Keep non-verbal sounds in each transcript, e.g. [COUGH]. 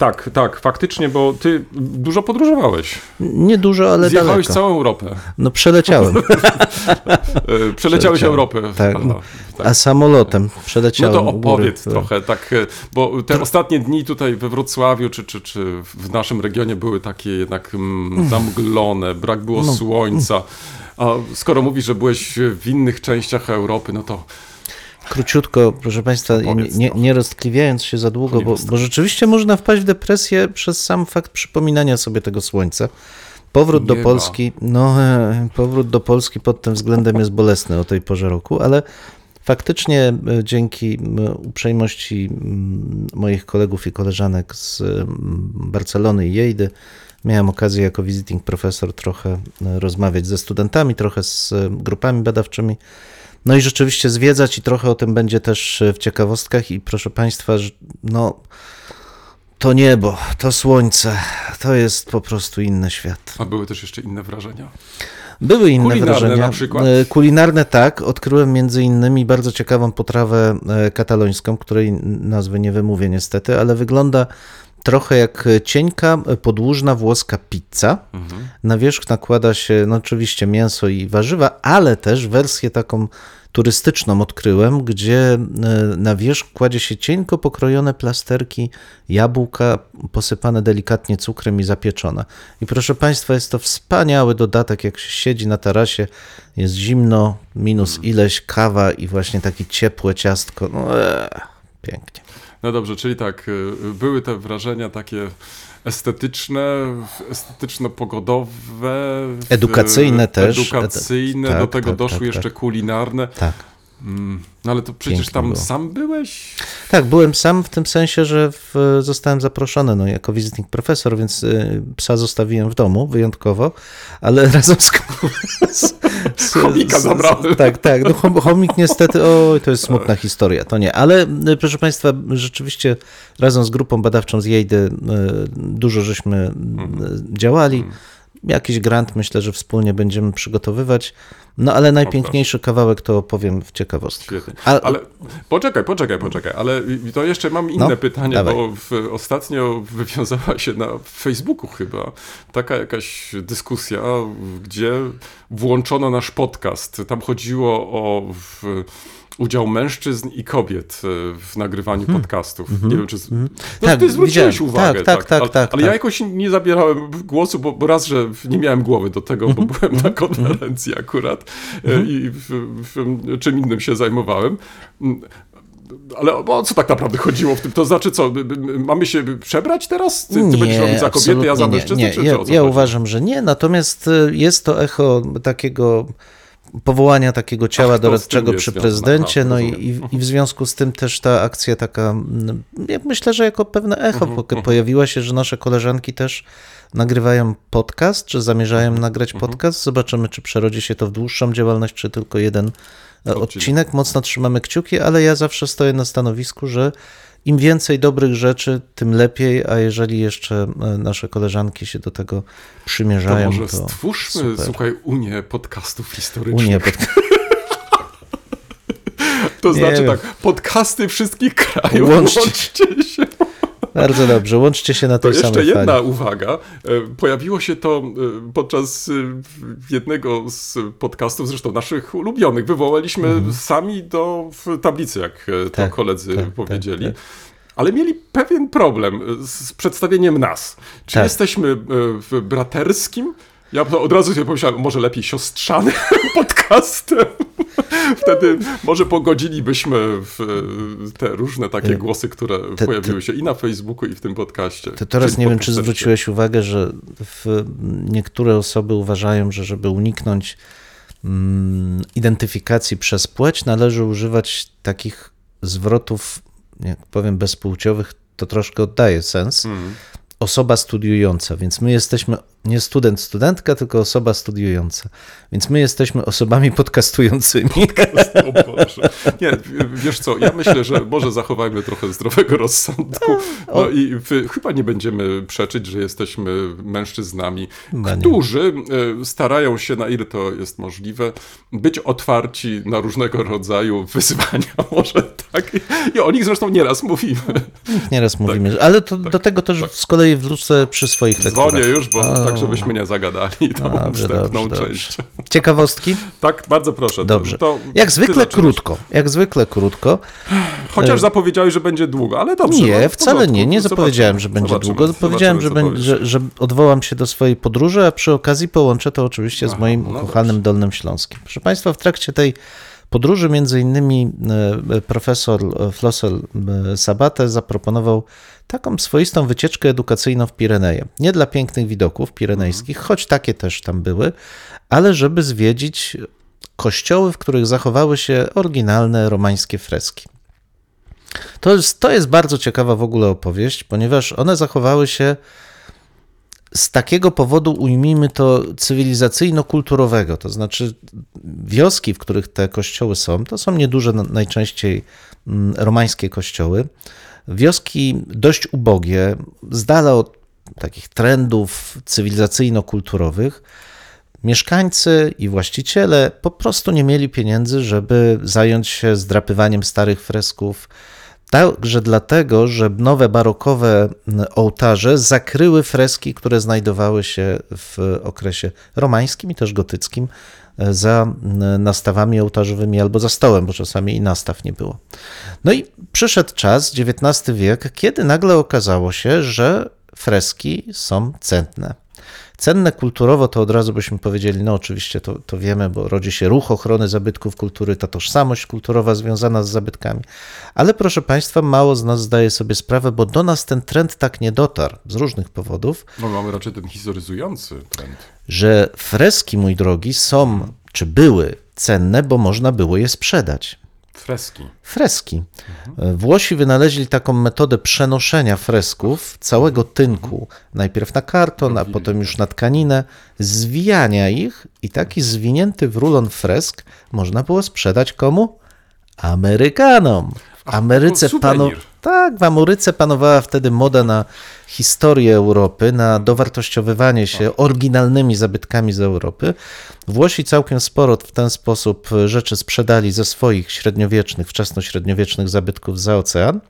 Tak, tak, faktycznie, bo ty dużo podróżowałeś. Niedużo, ale Zjechałeś daleko. całą Europę. No przeleciałem. [LAUGHS] [LAUGHS] Przeleciałeś Przeleciałem. Europę. Tak. Aha, tak. A samolotem No przeleciałem. to u góry. opowiedz trochę, tak, e, bo te ostatnie dni tutaj we Wrocławiu, czy, czy, czy w naszym regionie były takie jednak mm, zamglone, brak było No. słońca. A skoro mówisz, że byłeś w innych częściach Europy, no to Króciutko, proszę Państwa, nie, nie, roztkliwiając się za długo, bo, bo rzeczywiście można wpaść w depresję przez sam fakt przypominania sobie tego słońca. Powrót do. Polski, no e, powrót do Polski pod tym względem jest bolesny o tej porze roku, ale faktycznie e, dzięki uprzejmości moich kolegów i koleżanek z Barcelony i Jejdy miałem okazję jako visiting profesor trochę e, rozmawiać ze studentami, trochę z grupami badawczymi. No i rzeczywiście zwiedzać i trochę o tym będzie też e, w ciekawostkach i proszę Państwa, że- no to niebo, to słońce, to jest po prostu inny świat. a były też jeszcze inne wrażenia. Były inne Kulinarne wrażenia. na przykład? E, Kulinarne tak, odkryłem między innymi bardzo ciekawą potrawę e, katalońską, której nazwy nie wymówię niestety, ale wygląda trochę jak cienka, e, podłużna włoska pizza. Mhm. Na wierzch nakłada się no oczywiście mięso i warzywa, ale też wersję taką turystyczną odkryłem, gdzie e, na wierzch kładzie się cienko pokrojone plasterki jabłka, posypane delikatnie cukrem i zapieczone. I proszę Państwa, jest to wspaniały dodatek, jak się siedzi na tarasie, jest zimno, minus ileś, kawa i właśnie takie ciepłe ciastko. No, ee, pięknie. No dobrze, czyli tak, y, były te wrażenia takie estetyczne, estetyczno-pogodowe, Edukacyjne też. Edukacyjne, Tak, do tego tak, doszły tak, jeszcze tak. kulinarne. Tak. Mm, No ale to przecież Pięknie tam było. sam byłeś? Tak, byłem sam w tym sensie, że w, zostałem zaproszony no, jako visiting profesor, więc y, psa zostawiłem w domu wyjątkowo, ale [LAUGHS] razem z... z, z Chomika zabrałem. Tak, tak. No, chom, chomik niestety, oj, to jest smutna historia, to nie. Ale y, proszę Państwa, rzeczywiście razem z grupą badawczą z Jejdy y, dużo żeśmy y, działali. Jakiś grant myślę, że wspólnie będziemy przygotowywać. No ale najpiękniejszy kawałek to opowiem w ciekawostkach. A- Ale poczekaj, poczekaj, poczekaj, ale to jeszcze mam inne No, pytanie, dawaj. bo w, ostatnio wywiązała się na Facebooku chyba taka jakaś dyskusja, gdzie włączono nasz podcast. Tam chodziło o w, udział mężczyzn i kobiet e, w nagrywaniu podcastów. Nie wiem, czy... z- No, Tak, ty zwróciłeś widziałem. uwagę. Tak, tak, tak, ale, tak, ale ja tak. jakoś nie zabierałem głosu, bo, bo raz, że nie miałem głowy do tego, bo byłem na konferencji akurat e, i w, w, czym innym się zajmowałem. Mm, Ale o co tak naprawdę chodziło w tym? To znaczy co, mamy się przebrać teraz? Ty, ty będziesz robić za kobiety, ja za mężczyznę? Nie, nie. czy Ja, ja uważam, że nie, natomiast y, jest to echo takiego powołania takiego ciała Ach, doradczego przy prezydencie, no i, i, w związku z tym też ta akcja taka, mm, ja myślę, że jako pewne echo Mhm, po- pojawiła się, że nasze koleżanki też nagrywają podcast, czy zamierzają Mhm, nagrać podcast. Zobaczymy, czy przerodzi się to w dłuższą działalność, czy tylko jeden e, odcinek. Mocno trzymamy kciuki, ale ja zawsze stoję na stanowisku, że im więcej dobrych rzeczy, tym lepiej, a jeżeli jeszcze e, nasze koleżanki się do tego To przymierzają, może to, stwórzmy, super. słuchaj, Unię podcastów historycznych. Unię pod... [LAUGHS] To Nie znaczy wiem. tak, podcasty wszystkich krajów, Łączcie. łączcie się. Bardzo dobrze, łączcie się na To tej jeszcze samej jedna fali. uwaga. E, Pojawiło się to e, podczas e, jednego z podcastów, zresztą naszych ulubionych. Wywołaliśmy sami do w tablicy, jak to Mhm. Tak, koledzy tak, tak, powiedzieli. tak. Ale mieli pewien problem z przedstawieniem nas. Czy Tak. jesteśmy w braterskim Ja od razu sobie pomyślałem, może lepiej siostrzanym [LAUGHS] podcastem. Wtedy może pogodzilibyśmy w te różne takie głosy, które te- pojawiły się i na Facebooku, i w tym podcaście. To teraz nie wiem, czy zwróciłeś uwagę, że niektóre osoby uważają, że żeby uniknąć mm, identyfikacji przez płeć, należy używać takich zwrotów, jak powiem, bezpłciowych, to troszkę oddaje sens. Osoba studiująca, więc my jesteśmy nie student, studentka, tylko osoba studiująca. Więc my jesteśmy osobami [LAUGHS] podcastującymi. O Boże. Nie, wiesz co, ja myślę, że może zachowajmy trochę zdrowego rozsądku. No i chyba nie będziemy przeczyć, że jesteśmy mężczyznami, nie. którzy e, starają się, na ile to jest możliwe, być otwarci na różnego rodzaju wyzwania, [LAUGHS] może tak. I o nich zresztą nieraz mówimy. Nieraz mówimy, że- ale to, do tego też z kolei wrócę przy swoich lekturach. Dzwonię już, bo tak, żebyśmy nie zagadali tą Dobrze, wstępną dobrze, część. Ciekawostki? Tak, bardzo proszę. Dobrze. To, Jak zwykle krótko. Jak zwykle krótko. Chociaż zapowiedziałeś, że będzie długo, ale dobrze. no, Nie, w wcale nie. Nie zapowiedziałem, że będzie zobaczymy, długo. Powiedziałem, że, będzie, że, że odwołam się do swojej podróży, a przy okazji połączę to oczywiście z Aha, moim no ukochanym Dolnym Śląskim. Proszę Państwa, w trakcie tej podróży między innymi e, profesor Flossel e, Sabate zaproponował taką swoistą wycieczkę edukacyjną w Pireneje. Nie dla pięknych widoków pirenejskich, choć takie też tam były, ale żeby zwiedzić kościoły, w których zachowały się oryginalne romańskie freski. To jest, to jest bardzo ciekawa w ogóle opowieść, ponieważ one zachowały się z takiego powodu, ujmijmy to, cywilizacyjno-kulturowego. To znaczy, wioski, w których te kościoły są, to są nieduże, na- najczęściej mm, romańskie kościoły. Wioski dość ubogie, z dala od takich trendów cywilizacyjno-kulturowych. Mieszkańcy i właściciele po prostu nie mieli pieniędzy, żeby zająć się zdrapywaniem starych fresków. Także dlatego, że nowe barokowe ołtarze zakryły freski, które znajdowały się w okresie romańskim i też gotyckim e, za nastawami ołtarzowymi albo za stołem, bo czasami i nastaw nie było. No i przyszedł czas, XIX wiek, kiedy nagle okazało się, że freski są cenne. Cenne kulturowo to od razu byśmy powiedzieli, no oczywiście to, to wiemy, bo rodzi się ruch ochrony zabytków kultury, ta tożsamość kulturowa związana z zabytkami. Ale proszę Państwa, mało z nas zdaje sobie sprawę, bo do nas ten trend tak nie dotarł z różnych powodów, No mamy raczej ten historyzujący trend. że freski, mój drogi, są czy były cenne, bo można było je sprzedać. Freski. Freski. Włosi wynaleźli taką metodę przenoszenia fresków, całego tynku, najpierw na karton, a potem już na tkaninę, zwijania ich i taki zwinięty w rulon fresk można było sprzedać komu? Amerykanom. W Ameryce suwenir. Tak, w Ameryce panowała wtedy moda na historię Europy, na dowartościowywanie się oryginalnymi zabytkami z Europy. Włosi całkiem sporo w ten sposób rzeczy sprzedali ze swoich średniowiecznych, wczesnośredniowiecznych zabytków za ocean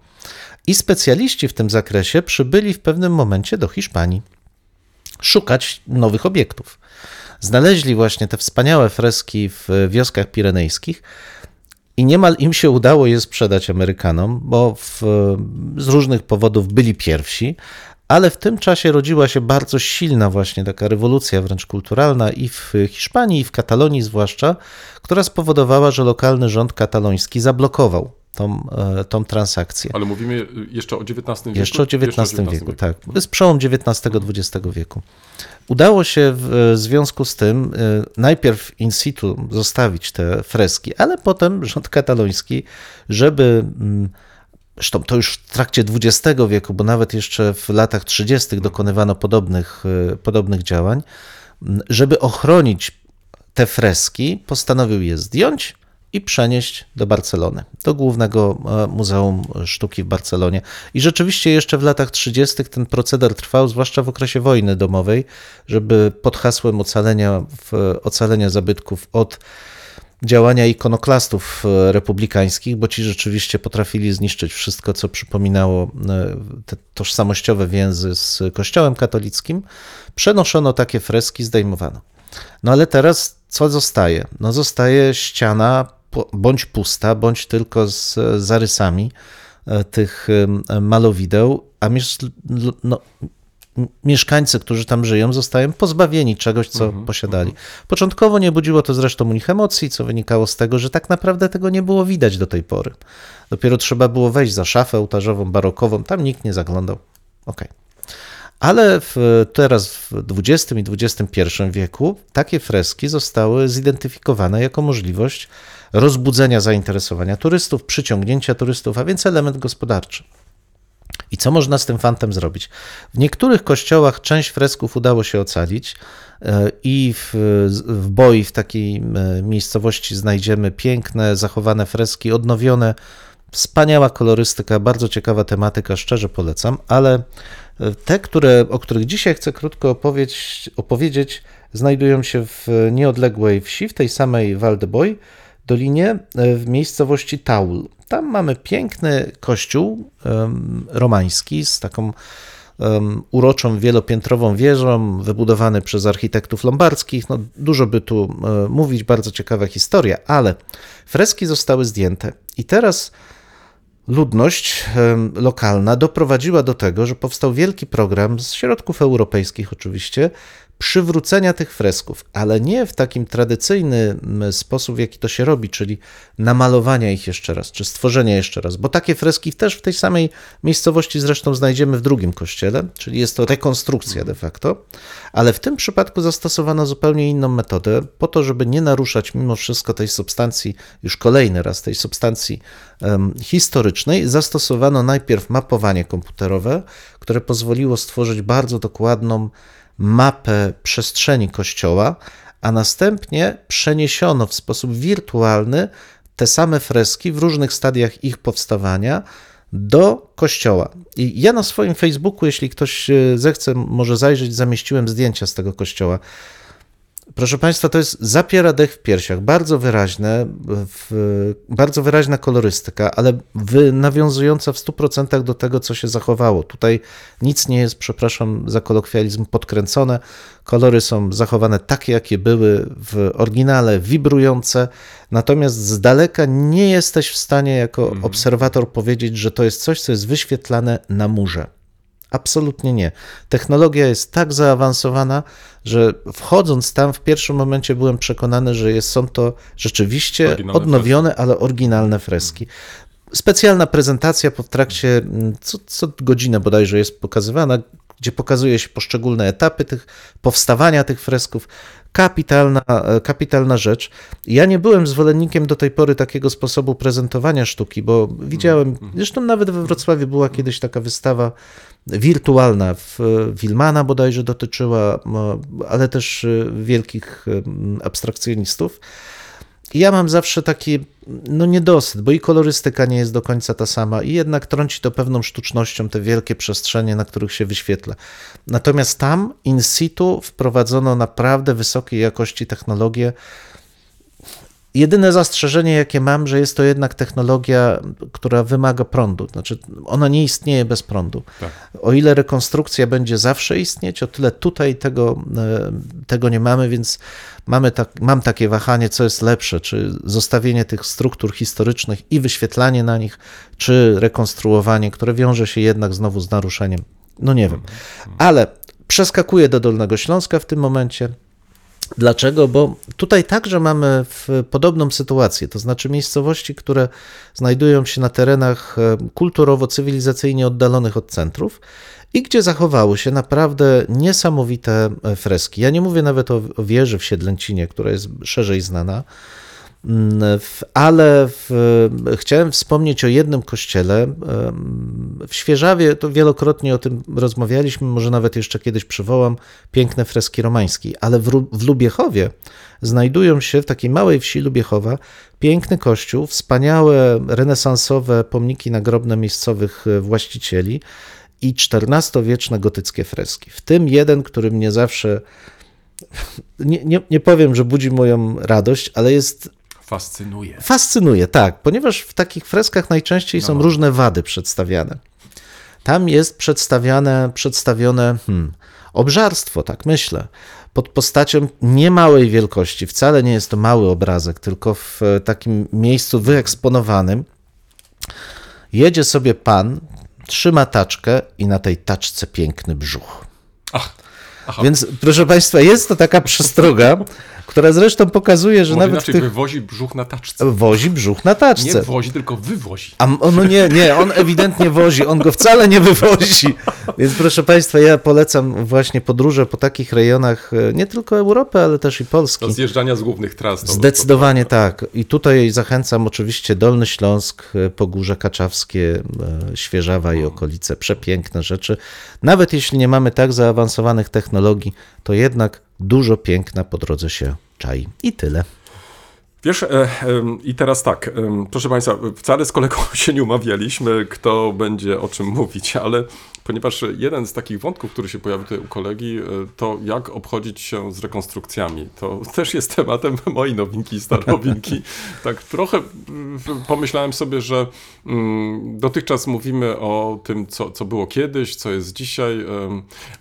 i specjaliści w tym zakresie przybyli w pewnym momencie do Hiszpanii szukać nowych obiektów. Znaleźli właśnie te wspaniałe freski w wioskach pirenejskich i niemal im się udało je sprzedać Amerykanom, bo w, z różnych powodów byli pierwsi, ale w tym czasie rodziła się bardzo silna właśnie taka rewolucja wręcz kulturalna i w Hiszpanii, i w Katalonii zwłaszcza, która spowodowała, że lokalny rząd kataloński zablokował tą, e, tą transakcję. Ale mówimy jeszcze o XIX wieku? Jeszcze o XIX wieku, tak. To jest przełom XIX-XX wieku. Udało się w związku z tym y, najpierw in situ zostawić te freski, ale potem rząd kataloński, żeby mm, Zresztą to już w trakcie XX wieku, bo nawet jeszcze w latach 30. dokonywano podobnych, podobnych działań, mm, żeby ochronić te freski, postanowił je zdjąć i przenieść do Barcelony, do głównego e, Muzeum Sztuki w Barcelonie. I rzeczywiście jeszcze w latach 30. ten proceder trwał, zwłaszcza w okresie wojny domowej, żeby pod hasłem ocalenia, ocalenia zabytków od działania ikonoklastów e, republikańskich, bo ci rzeczywiście potrafili zniszczyć wszystko, co przypominało e, te tożsamościowe więzy z Kościołem katolickim. Przenoszono takie freski, zdejmowano. No ale teraz co zostaje? No zostaje ściana bądź pusta, bądź tylko z zarysami e, tych malowideł, a mis- no, mieszkańcy, którzy tam żyją, zostają pozbawieni czegoś, co posiadali. Początkowo nie budziło to zresztą u nich emocji, co wynikało z tego, że tak naprawdę tego nie było widać do tej pory. Dopiero trzeba było wejść za szafę ołtarzową, barokową, tam nikt nie zaglądał. Okej. Ale w, teraz w XX i XXI wieku takie freski zostały zidentyfikowane jako możliwość rozbudzenia zainteresowania turystów, przyciągnięcia turystów, a więc element gospodarczy. I co można z tym fantem zrobić? W niektórych kościołach część fresków udało się ocalić e, i w, w Boi, w takiej e, miejscowości znajdziemy piękne, zachowane freski, odnowione, wspaniała kolorystyka, bardzo ciekawa tematyka, szczerze polecam, ale e, te, które, o których dzisiaj chcę krótko opowiedzieć, opowiedzieć znajdują się w nieodległej wsi, w tej samej Val de Boy, dolinie, e, w miejscowości Taul. Tam mamy piękny kościół romański z taką uroczą wielopiętrową wieżą, wybudowany przez architektów lombardzkich. No, dużo by tu e, mówić, bardzo ciekawa historia, ale freski zostały zdjęte. I teraz ludność lokalna doprowadziła do tego, że powstał wielki program z środków europejskich oczywiście przywrócenia tych fresków, ale nie w takim tradycyjny sposób, w jaki to się robi, czyli namalowania ich jeszcze raz, czy stworzenia jeszcze raz, bo takie freski też w tej samej miejscowości zresztą znajdziemy w drugim kościele, czyli jest to rekonstrukcja de facto, ale w tym przypadku zastosowano zupełnie inną metodę, po to, żeby nie naruszać mimo wszystko tej substancji, już kolejny raz tej substancji em, historycznej, zastosowano najpierw mapowanie komputerowe, które pozwoliło stworzyć bardzo dokładną mapę przestrzeni kościoła, a następnie przeniesiono w sposób wirtualny te same freski w różnych stadiach ich powstawania do kościoła. I ja na swoim Facebooku, jeśli ktoś e, zechce, może zajrzeć, zamieściłem zdjęcia z tego kościoła. Proszę Państwa, to jest zapiera dech w piersiach, bardzo wyraźne, w, bardzo wyraźna kolorystyka, ale wy, nawiązująca w 100% do tego, co się zachowało. Tutaj nic nie jest, przepraszam za kolokwializm, podkręcone. Kolory są zachowane takie, jakie były w oryginale, wibrujące, natomiast z daleka nie jesteś w stanie jako obserwator powiedzieć, że to jest coś, co jest wyświetlane na murze. Absolutnie nie. Technologia jest tak zaawansowana, że wchodząc tam w pierwszym momencie byłem przekonany, że jest, są to rzeczywiście Oryginalne odnowione, ale oryginalne freski. Specjalna prezentacja po w trakcie, mm, co, co godzinę bodajże jest pokazywana, gdzie pokazuje się poszczególne etapy tych powstawania tych fresków. Kapitalna, e, kapitalna rzecz. Ja nie byłem zwolennikiem do tej pory takiego sposobu prezentowania sztuki, bo widziałem, zresztą nawet we Wrocławiu była kiedyś taka wystawa wirtualna, w Wilmana bodajże dotyczyła, ale też e, wielkich abstrakcjonistów. Ja mam zawsze taki no niedosyt, bo i kolorystyka nie jest do końca ta sama i jednak trąci to pewną sztucznością te wielkie przestrzenie, na których się wyświetla. Natomiast tam in situ wprowadzono naprawdę wysokiej jakości technologię. Jedyne zastrzeżenie, jakie mam, że jest to jednak technologia, która wymaga prądu. Znaczy, ona nie istnieje bez prądu. Tak. O ile rekonstrukcja będzie zawsze istnieć, o tyle tutaj tego, e, tego nie mamy, więc mamy tak, mam takie wahanie, co jest lepsze, czy zostawienie tych struktur historycznych i wyświetlanie na nich, czy rekonstruowanie, które wiąże się jednak znowu z naruszeniem. No nie wiem. Ale przeskakuję do Dolnego Śląska w tym momencie. Dlaczego? Bo tutaj także mamy podobną sytuację, to znaczy miejscowości, które znajdują się na terenach e, kulturowo-cywilizacyjnie oddalonych od centrów i gdzie zachowały się naprawdę niesamowite e, freski. Ja nie mówię nawet o wieży w Siedlęcinie, która jest szerzej znana, ale w, chciałem wspomnieć o jednym kościele. W Świeżawie to wielokrotnie o tym rozmawialiśmy, może nawet jeszcze kiedyś przywołam piękne freski romańskie, ale w, w Lubiechowie znajdują się w takiej małej wsi Lubiechowa piękny kościół, wspaniałe renesansowe pomniki nagrobne miejscowych e, właścicieli i XIV-wieczne gotyckie freski. W tym jeden, który mnie zawsze [LAUGHS] nie, nie, nie powiem, że budzi moją radość, ale jest Fascynuje. Fascynuje, tak, ponieważ w takich freskach najczęściej są różne wady przedstawiane. Tam jest przedstawiane, przedstawione hmm, obżarstwo, tak myślę, pod postacią niemałej wielkości. Wcale nie jest to mały obrazek, tylko w e, takim miejscu wyeksponowanym. Jedzie sobie pan, trzyma taczkę i na tej taczce piękny brzuch. Aha. Więc proszę Państwa, jest to taka przestroga, która zresztą pokazuje, że Może nawet inaczej tych... wywozi brzuch na taczce. Wozi brzuch na Nie taczce. wozi, tylko wywozi. A on, no nie, nie, on ewidentnie wozi, on go wcale nie wywozi. Więc proszę Państwa, ja polecam właśnie podróże po takich rejonach, e, nie tylko Europy, ale też i Polski. Do zjeżdżania z głównych tras. Zdecydowanie tak. I tutaj zachęcam oczywiście Dolny Śląsk, e, Pogórze Kaczawskie, e, Świeżawa i okolice. Przepiękne rzeczy. Nawet jeśli nie mamy tak zaawansowanych technologii, to jednak dużo piękna po drodze się czai. I tyle. Wiesz, e, i teraz tak, proszę Państwa, wcale z kolegą [LAUGHS] się nie umawialiśmy, kto będzie o czym mówić, ale ponieważ jeden z takich wątków, który się pojawił tutaj u kolegi, e, to jak obchodzić się z rekonstrukcjami. To [LAUGHS] też jest tematem mojej nowinki i starowinki. [LAUGHS] Tak trochę pomyślałem sobie, że mm, dotychczas mówimy o tym, co, co było kiedyś, co jest dzisiaj,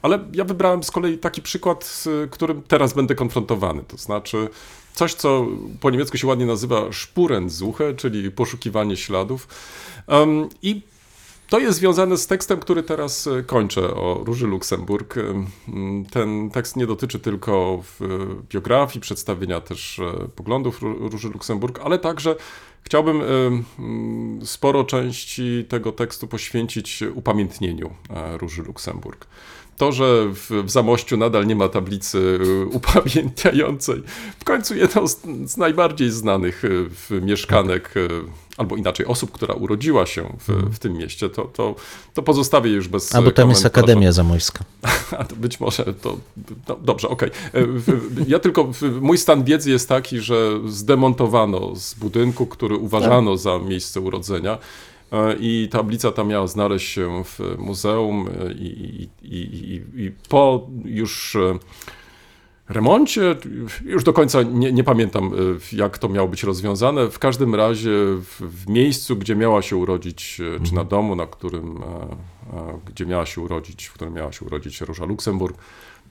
ale ja wybrałem z kolei taki przykład, z którym teraz będę konfrontowany, to znaczy coś, co po niemiecku się ładnie nazywa Spurensuche, czyli poszukiwanie śladów. I to jest związane z tekstem, który teraz e, kończę o Róży Luksemburg. Em, Ten tekst nie dotyczy tylko biografii, przedstawienia też e, poglądów Ró- Róży Luksemburg, ale także chciałbym sporo części tego tekstu poświęcić upamiętnieniu e, Róży Luksemburg. To, że w, w Zamościu nadal nie ma tablicy upamiętniającej, w końcu jedną z, z najbardziej znanych mieszkanek, albo inaczej osób, która urodziła się w, w tym mieście, to, to, to pozostawię już bez A bo tam jest. Akademia Zamojska. [LAUGHS] A to być może to. No, dobrze, okej. E, w- Ja tylko. Mój stan wiedzy jest taki, że zdemontowano z budynku, który uważano za miejsce urodzenia. e, I tablica ta miała znaleźć się w muzeum, e, i, i, i, i, po już e, remoncie, już do końca nie, nie pamiętam, e, jak to miało być rozwiązane. W każdym razie w, w miejscu, gdzie miała się urodzić, e, czy na domu, na którym, e, gdzie miała się urodzić, w którym miała się urodzić Róża Luksemburg,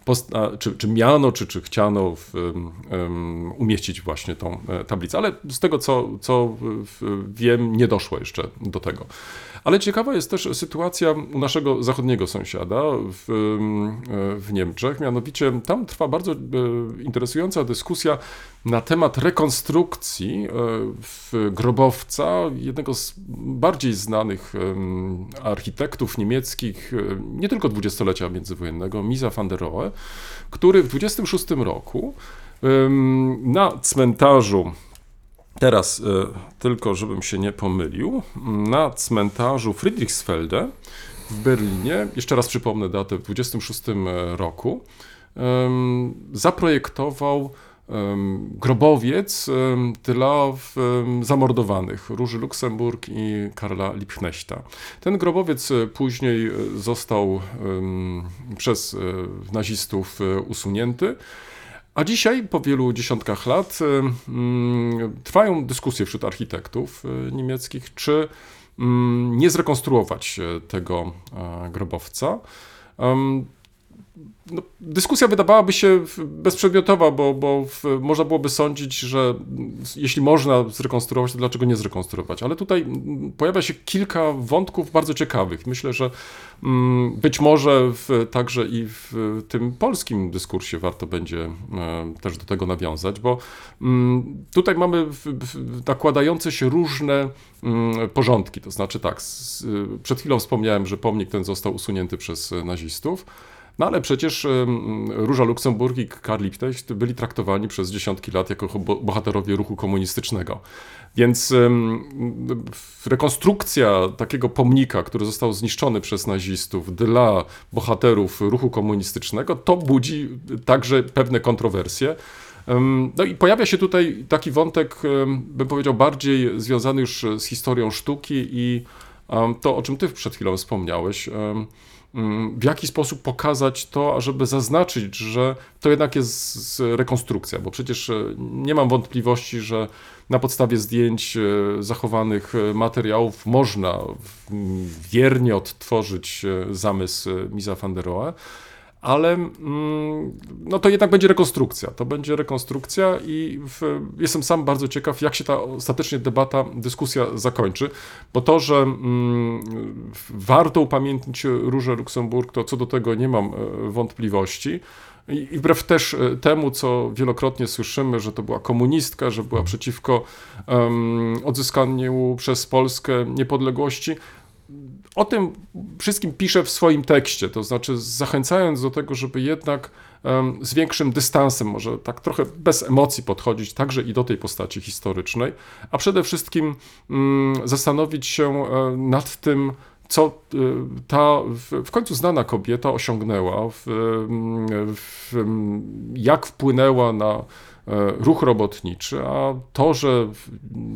post, a, czy, czy miano, czy, czy chciano w, em, umieścić właśnie tą tablicę. Ale z tego, co, co wiem, nie doszło jeszcze do tego. Ale ciekawa jest też sytuacja u naszego zachodniego sąsiada w, w Niemczech. Mianowicie tam trwa bardzo e, interesująca dyskusja na temat rekonstrukcji e, w grobowca jednego z bardziej znanych architektów niemieckich, e, nie tylko dwudziestolecia międzywojennego, Misa van der Rohe, który w 26 roku na cmentarzu Teraz e, tylko, żebym się nie pomylił, na cmentarzu Friedrichsfelde w Berlinie, jeszcze raz przypomnę datę, w 26 roku, em, zaprojektował grobowiec dla zamordowanych Róży Luksemburg i Karla Liebknechta. Ten grobowiec e, później e, został przez e, nazistów e, usunięty. A dzisiaj, po wielu dziesiątkach lat, y, mm, trwają dyskusje wśród architektów y, niemieckich, czy mm, nie zrekonstruować y, tego grobowca. No, dyskusja wydawałaby się bezprzedmiotowa, bo, bo w, można byłoby sądzić, że jeśli można zrekonstruować, to dlaczego nie zrekonstruować? Ale tutaj pojawia się kilka wątków bardzo ciekawych. Myślę, że mm, być może w, także i w tym polskim dyskursie warto będzie e, też do tego nawiązać, bo mm, tutaj mamy w, nakładające się różne mm, porządki. To znaczy tak, z, przed chwilą wspomniałem, że pomnik ten został usunięty przez nazistów. No ale przecież Róża Luksemburg i Karl Liebknecht byli traktowani przez dziesiątki lat jako bo- bohaterowie ruchu komunistycznego. Więc rekonstrukcja takiego pomnika, który został zniszczony przez nazistów dla bohaterów ruchu komunistycznego, to budzi także pewne kontrowersje. No i pojawia się tutaj taki wątek, bym powiedział, bardziej związany już z historią sztuki i to, o czym ty przed chwilą wspomniałeś. Mm, W jaki sposób pokazać to, ażeby zaznaczyć, że to jednak jest rekonstrukcja, bo przecież e, nie mam wątpliwości, że na podstawie zdjęć e, zachowanych e, materiałów można wiernie odtworzyć zamysł Misa van der Rohe, ale mm, no to jednak będzie rekonstrukcja. To będzie rekonstrukcja i w, jestem sam bardzo ciekaw, jak się ta ostatecznie debata, dyskusja zakończy, bo to, że mm, warto upamiętnić Różę Luksemburg, to co do tego nie mam e, wątpliwości. I i wbrew też e, temu, co wielokrotnie słyszymy, że to była komunistka, że była przeciwko em, odzyskaniu przez Polskę niepodległości, o tym wszystkim piszę w swoim tekście, to znaczy zachęcając do tego, żeby jednak z większym dystansem, może tak trochę bez emocji podchodzić także i do tej postaci historycznej, a przede wszystkim mm, zastanowić się e, nad tym, co e, ta w, końcu znana kobieta osiągnęła, w, mm, w, jak wpłynęła na e, ruch robotniczy, a to, że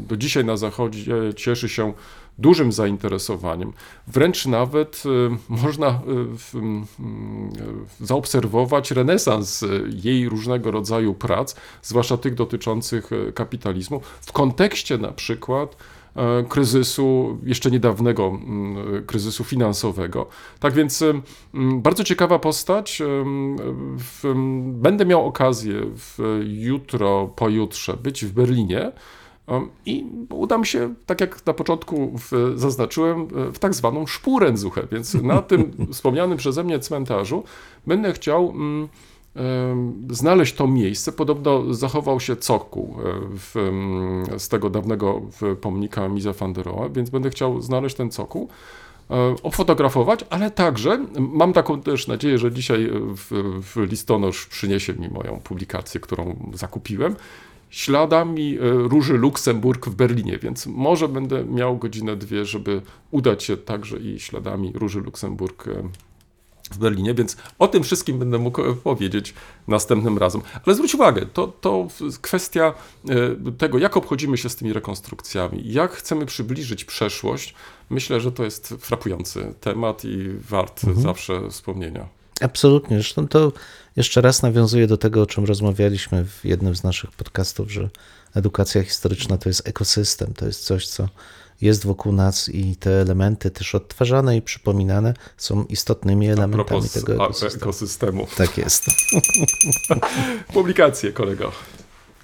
do dzisiaj na Zachodzie cieszy się dużym zainteresowaniem. Wręcz nawet y, można y, mm, y, zaobserwować renesans jej różnego rodzaju prac, zwłaszcza tych dotyczących kapitalizmu, w kontekście na przykład kryzysu, jeszcze niedawnego mm, kryzysu finansowego. Tak więc mm, bardzo ciekawa postać. Będę miał okazję jutro, pojutrze być w Berlinie. I uda mi się, tak jak na początku w, zaznaczyłem, w tak zwaną szpurenzuchę, więc na [LAUGHS] tym wspomnianym przeze mnie cmentarzu będę chciał mm, znaleźć to miejsce. Podobno zachował się cokół e, w, mm, z tego dawnego pomnika Mise van der Rohe, więc będę chciał znaleźć ten cokół e, ofotografować, ale także mam taką też nadzieję, że dzisiaj w, w listonosz przyniesie mi moją publikację, którą zakupiłem, śladami e, Róży Luksemburg w Berlinie, więc może będę miał godzinę, dwie, żeby udać się także i śladami Róży Luksemburg e, w Berlinie, więc o tym wszystkim będę mógł e, powiedzieć następnym razem. Ale zwróć uwagę, to, to kwestia tego, jak obchodzimy się z tymi rekonstrukcjami, jak chcemy przybliżyć przeszłość, myślę, że to jest frapujący temat i wart zawsze wspomnienia. Absolutnie. Zresztą to jeszcze raz nawiązuje do tego, o czym rozmawialiśmy w jednym z naszych podcastów, że edukacja historyczna to jest ekosystem, to jest coś, co jest wokół nas i te elementy też odtwarzane i przypominane są istotnymi elementami tego ekosystemu. ekosystemu. Tak jest. [LAUGHS] Publikacje, kolego.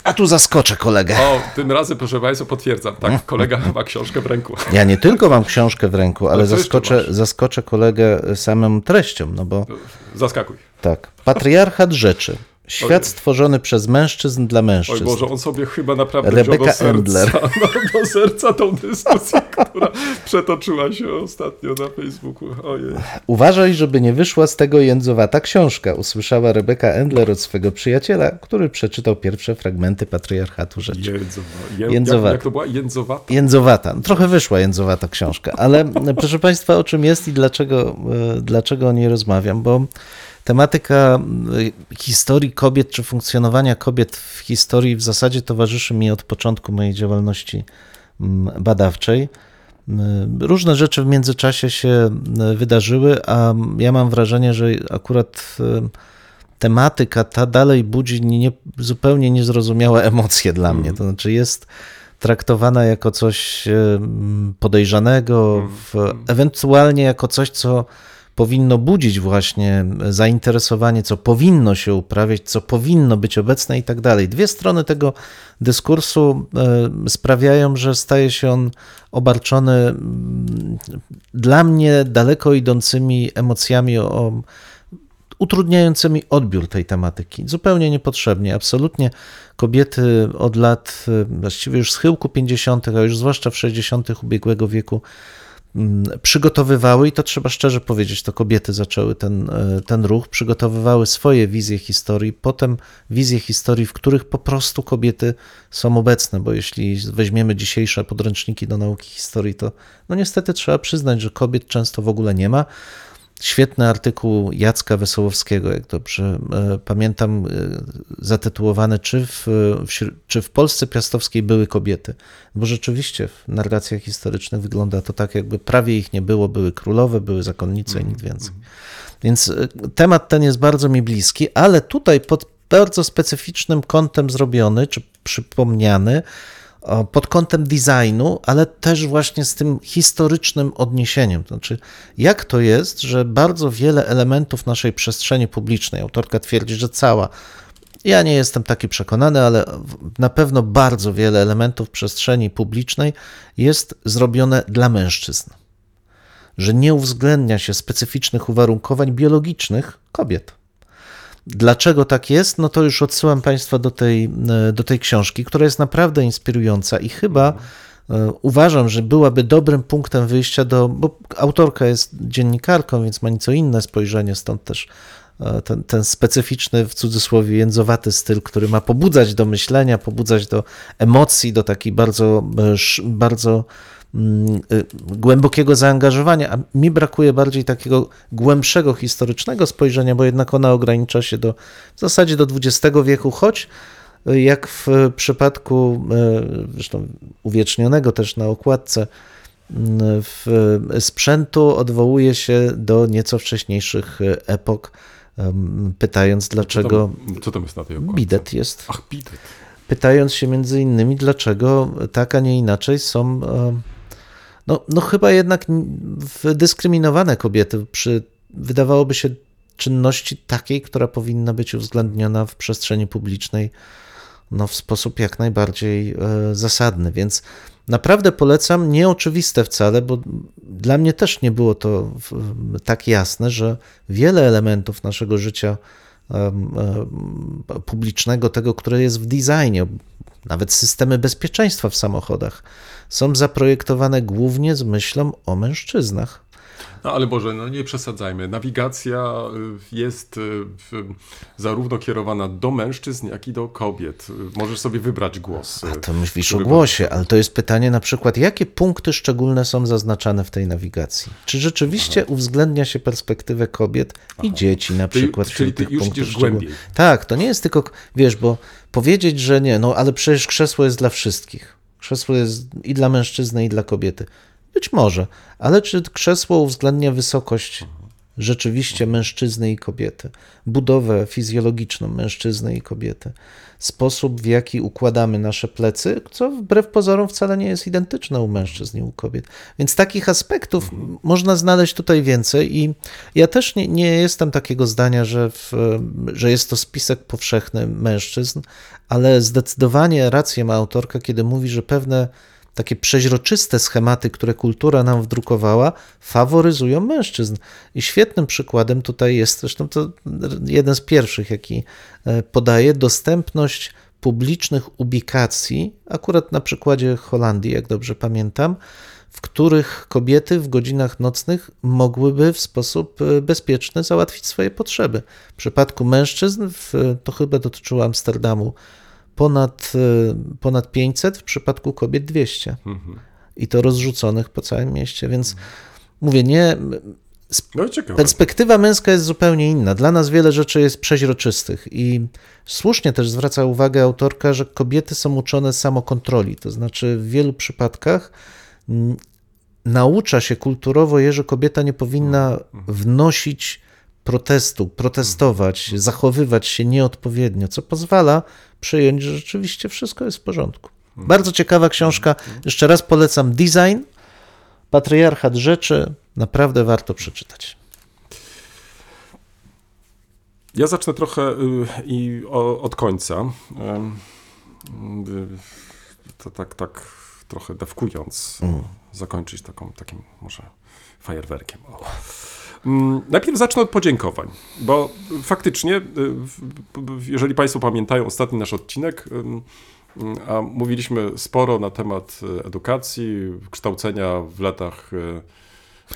A tu zaskoczę kolegę. O, tym razem, proszę Państwa, potwierdzam. Tak, kolega ma książkę w ręku. Ja nie tylko mam książkę w ręku, ale jeszcze zaskoczę, zaskoczę kolegę samą treścią, no bo Zaskakuj. tak, patriarchat rzeczy. Świat stworzony przez mężczyzn dla Oj mężczyzn. Boże, on sobie chyba naprawdę Rebecca wziął do serca, [LAUGHS] no, do serca tą dyskusję, [LAUGHS] która przetoczyła się ostatnio na Facebooku. Ojej. Uważaj, żeby nie wyszła z tego jędzowata książka, usłyszała Rebecca Endler od swego przyjaciela, który przeczytał pierwsze fragmenty patriarchatu rzeczy. Jędzowa. Ję, Jędzowata. Jak, jak to była? Jędzowata? Jędzowata. No, trochę wyszła jędzowata książka, ale [LAUGHS] proszę Państwa, o czym jest i dlaczego, e, dlaczego o niej rozmawiam? Bo tematyka e, historii kobiet, czy funkcjonowania kobiet w historii w zasadzie towarzyszy mi od początku mojej działalności mm, badawczej. Mm, Różne rzeczy w międzyczasie się e, wydarzyły, a ja mam wrażenie, że akurat tematyka ta dalej budzi nie, zupełnie niezrozumiałe emocje dla mnie. To znaczy jest traktowana jako coś podejrzanego, w, ewentualnie jako coś, co powinno budzić właśnie zainteresowanie, co powinno się uprawiać, co powinno być obecne i tak dalej. Dwie strony tego dyskursu e, sprawiają, że staje się on obarczony mm, dla mnie daleko idącymi emocjami o, utrudniającymi odbiór tej tematyki. Zupełnie niepotrzebnie. Absolutnie kobiety od lat, y, właściwie już z chyłku 50., a już zwłaszcza w 60. ubiegłego wieku, przygotowywały, i to trzeba szczerze powiedzieć, to kobiety zaczęły ten, e, ten ruch, przygotowywały swoje wizje historii, potem wizje historii, w których po prostu kobiety są obecne, bo jeśli weźmiemy dzisiejsze podręczniki do nauki historii, to no niestety trzeba przyznać, że kobiet często w ogóle nie ma. Świetny artykuł Jacka Wesołowskiego, jak dobrze e, pamiętam, e, zatytułowany czy w, w, śr- czy w Polsce Piastowskiej były kobiety? Bo rzeczywiście w narracjach historycznych wygląda to tak, jakby prawie ich nie było, były królowe, były zakonnice i nic więcej. Więc e, temat ten jest bardzo mi bliski, ale tutaj pod bardzo specyficznym kątem zrobiony, czy przypomniany, pod kątem designu, ale też właśnie z tym historycznym odniesieniem. To znaczy, jak to jest, że bardzo wiele elementów naszej przestrzeni publicznej, autorka twierdzi, że cała, ja nie jestem taki przekonany, ale na pewno bardzo wiele elementów przestrzeni publicznej jest zrobione dla mężczyzn. Że nie uwzględnia się specyficznych uwarunkowań biologicznych kobiet. Dlaczego tak jest? No to już odsyłam Państwa do tej, e, do tej książki, która jest naprawdę inspirująca i chyba e, uważam, że byłaby dobrym punktem wyjścia do. Bo autorka jest dziennikarką, więc ma nieco inne spojrzenie, stąd też e, ten, ten specyficzny, w cudzysłowie, jędzowaty styl, który ma pobudzać do myślenia, pobudzać do emocji, do takiej bardzo, bardzo głębokiego zaangażowania, a mi brakuje bardziej takiego głębszego historycznego spojrzenia, bo jednak ona ogranicza się do w zasadzie do XX wieku, choć y, jak w przypadku y, zresztą uwiecznionego też na okładce y, sprzętu odwołuje się do nieco wcześniejszych y, epok, pytając Co dlaczego tam, co tam jest na tej okładce? bidet jest Ach, bidet. pytając się między innymi, dlaczego tak, a nie inaczej są, no, no chyba jednak dyskryminowane kobiety przy, wydawałoby się, czynności takiej, która powinna być uwzględniona w przestrzeni publicznej no, w sposób jak najbardziej e, zasadny. Więc naprawdę polecam, nieoczywiste wcale, bo dla mnie też nie było to tak jasne, że wiele elementów naszego życia publicznego, tego, które jest w designie, nawet systemy bezpieczeństwa w samochodach, są zaprojektowane głównie z myślą o mężczyznach. No ale Boże, no nie przesadzajmy. Nawigacja y, jest y, zarówno kierowana do mężczyzn, jak i do kobiet. Y, Możesz sobie wybrać głos. A y, to myślisz o głosie, ale to jest pytanie na przykład, jakie punkty szczególne są zaznaczane w tej nawigacji? Czy rzeczywiście uwzględnia się perspektywę kobiet i dzieci na Ty- przykład czyli wśród ty już idziesz głębiej. Tak, to nie jest tylko, wiesz, bo powiedzieć, że nie, no ale przecież krzesło jest dla wszystkich. Krzesło jest i dla mężczyzny, i dla kobiety. Być może, ale czy krzesło uwzględnia wysokość rzeczywiście mężczyzny i kobiety, budowę fizjologiczną mężczyzny i kobiety, sposób w jaki układamy nasze plecy, co wbrew pozorom wcale nie jest identyczne u mężczyzn i u kobiet. Więc takich aspektów można znaleźć tutaj więcej i ja też nie, nie jestem takiego zdania, że, w, że jest to spisek powszechny mężczyzn, ale zdecydowanie rację ma autorka, kiedy mówi, że pewne takie przeźroczyste schematy, które kultura nam wdrukowała, faworyzują mężczyzn. I świetnym przykładem tutaj jest, zresztą to jeden z pierwszych, jaki e, podaje, dostępność publicznych ubikacji, akurat na przykładzie Holandii, jak dobrze pamiętam, w których kobiety w godzinach nocnych mogłyby w sposób e, bezpieczny załatwić swoje potrzeby. W przypadku mężczyzn, to chyba dotyczyło Amsterdamu, ponad, e, ponad 500, w przypadku kobiet 200. I to rozrzuconych po całym mieście, więc mówię, nie. No. Perspektywa męska jest zupełnie inna. Dla nas wiele rzeczy jest przeźroczystych i słusznie też zwraca uwagę autorka, że kobiety są uczone samokontroli. To znaczy w wielu przypadkach naucza się kulturowo je, że kobieta nie powinna wnosić protestu, protestować, zachowywać się nieodpowiednio, co pozwala przyjąć, że rzeczywiście wszystko jest w porządku. Bardzo ciekawa książka. Jeszcze raz polecam Design, Patriarchat Rzeczy. Naprawdę warto przeczytać. Ja zacznę trochę y, i od końca. Y, To tak, tak trochę dawkując, zakończyć taką, takim może fajerwerkiem. O. Mm, Najpierw zacznę od podziękowań, bo faktycznie, y, jeżeli Państwo pamiętają ostatni nasz odcinek, ym, ym, a mówiliśmy sporo na temat y, edukacji, kształcenia w latach y,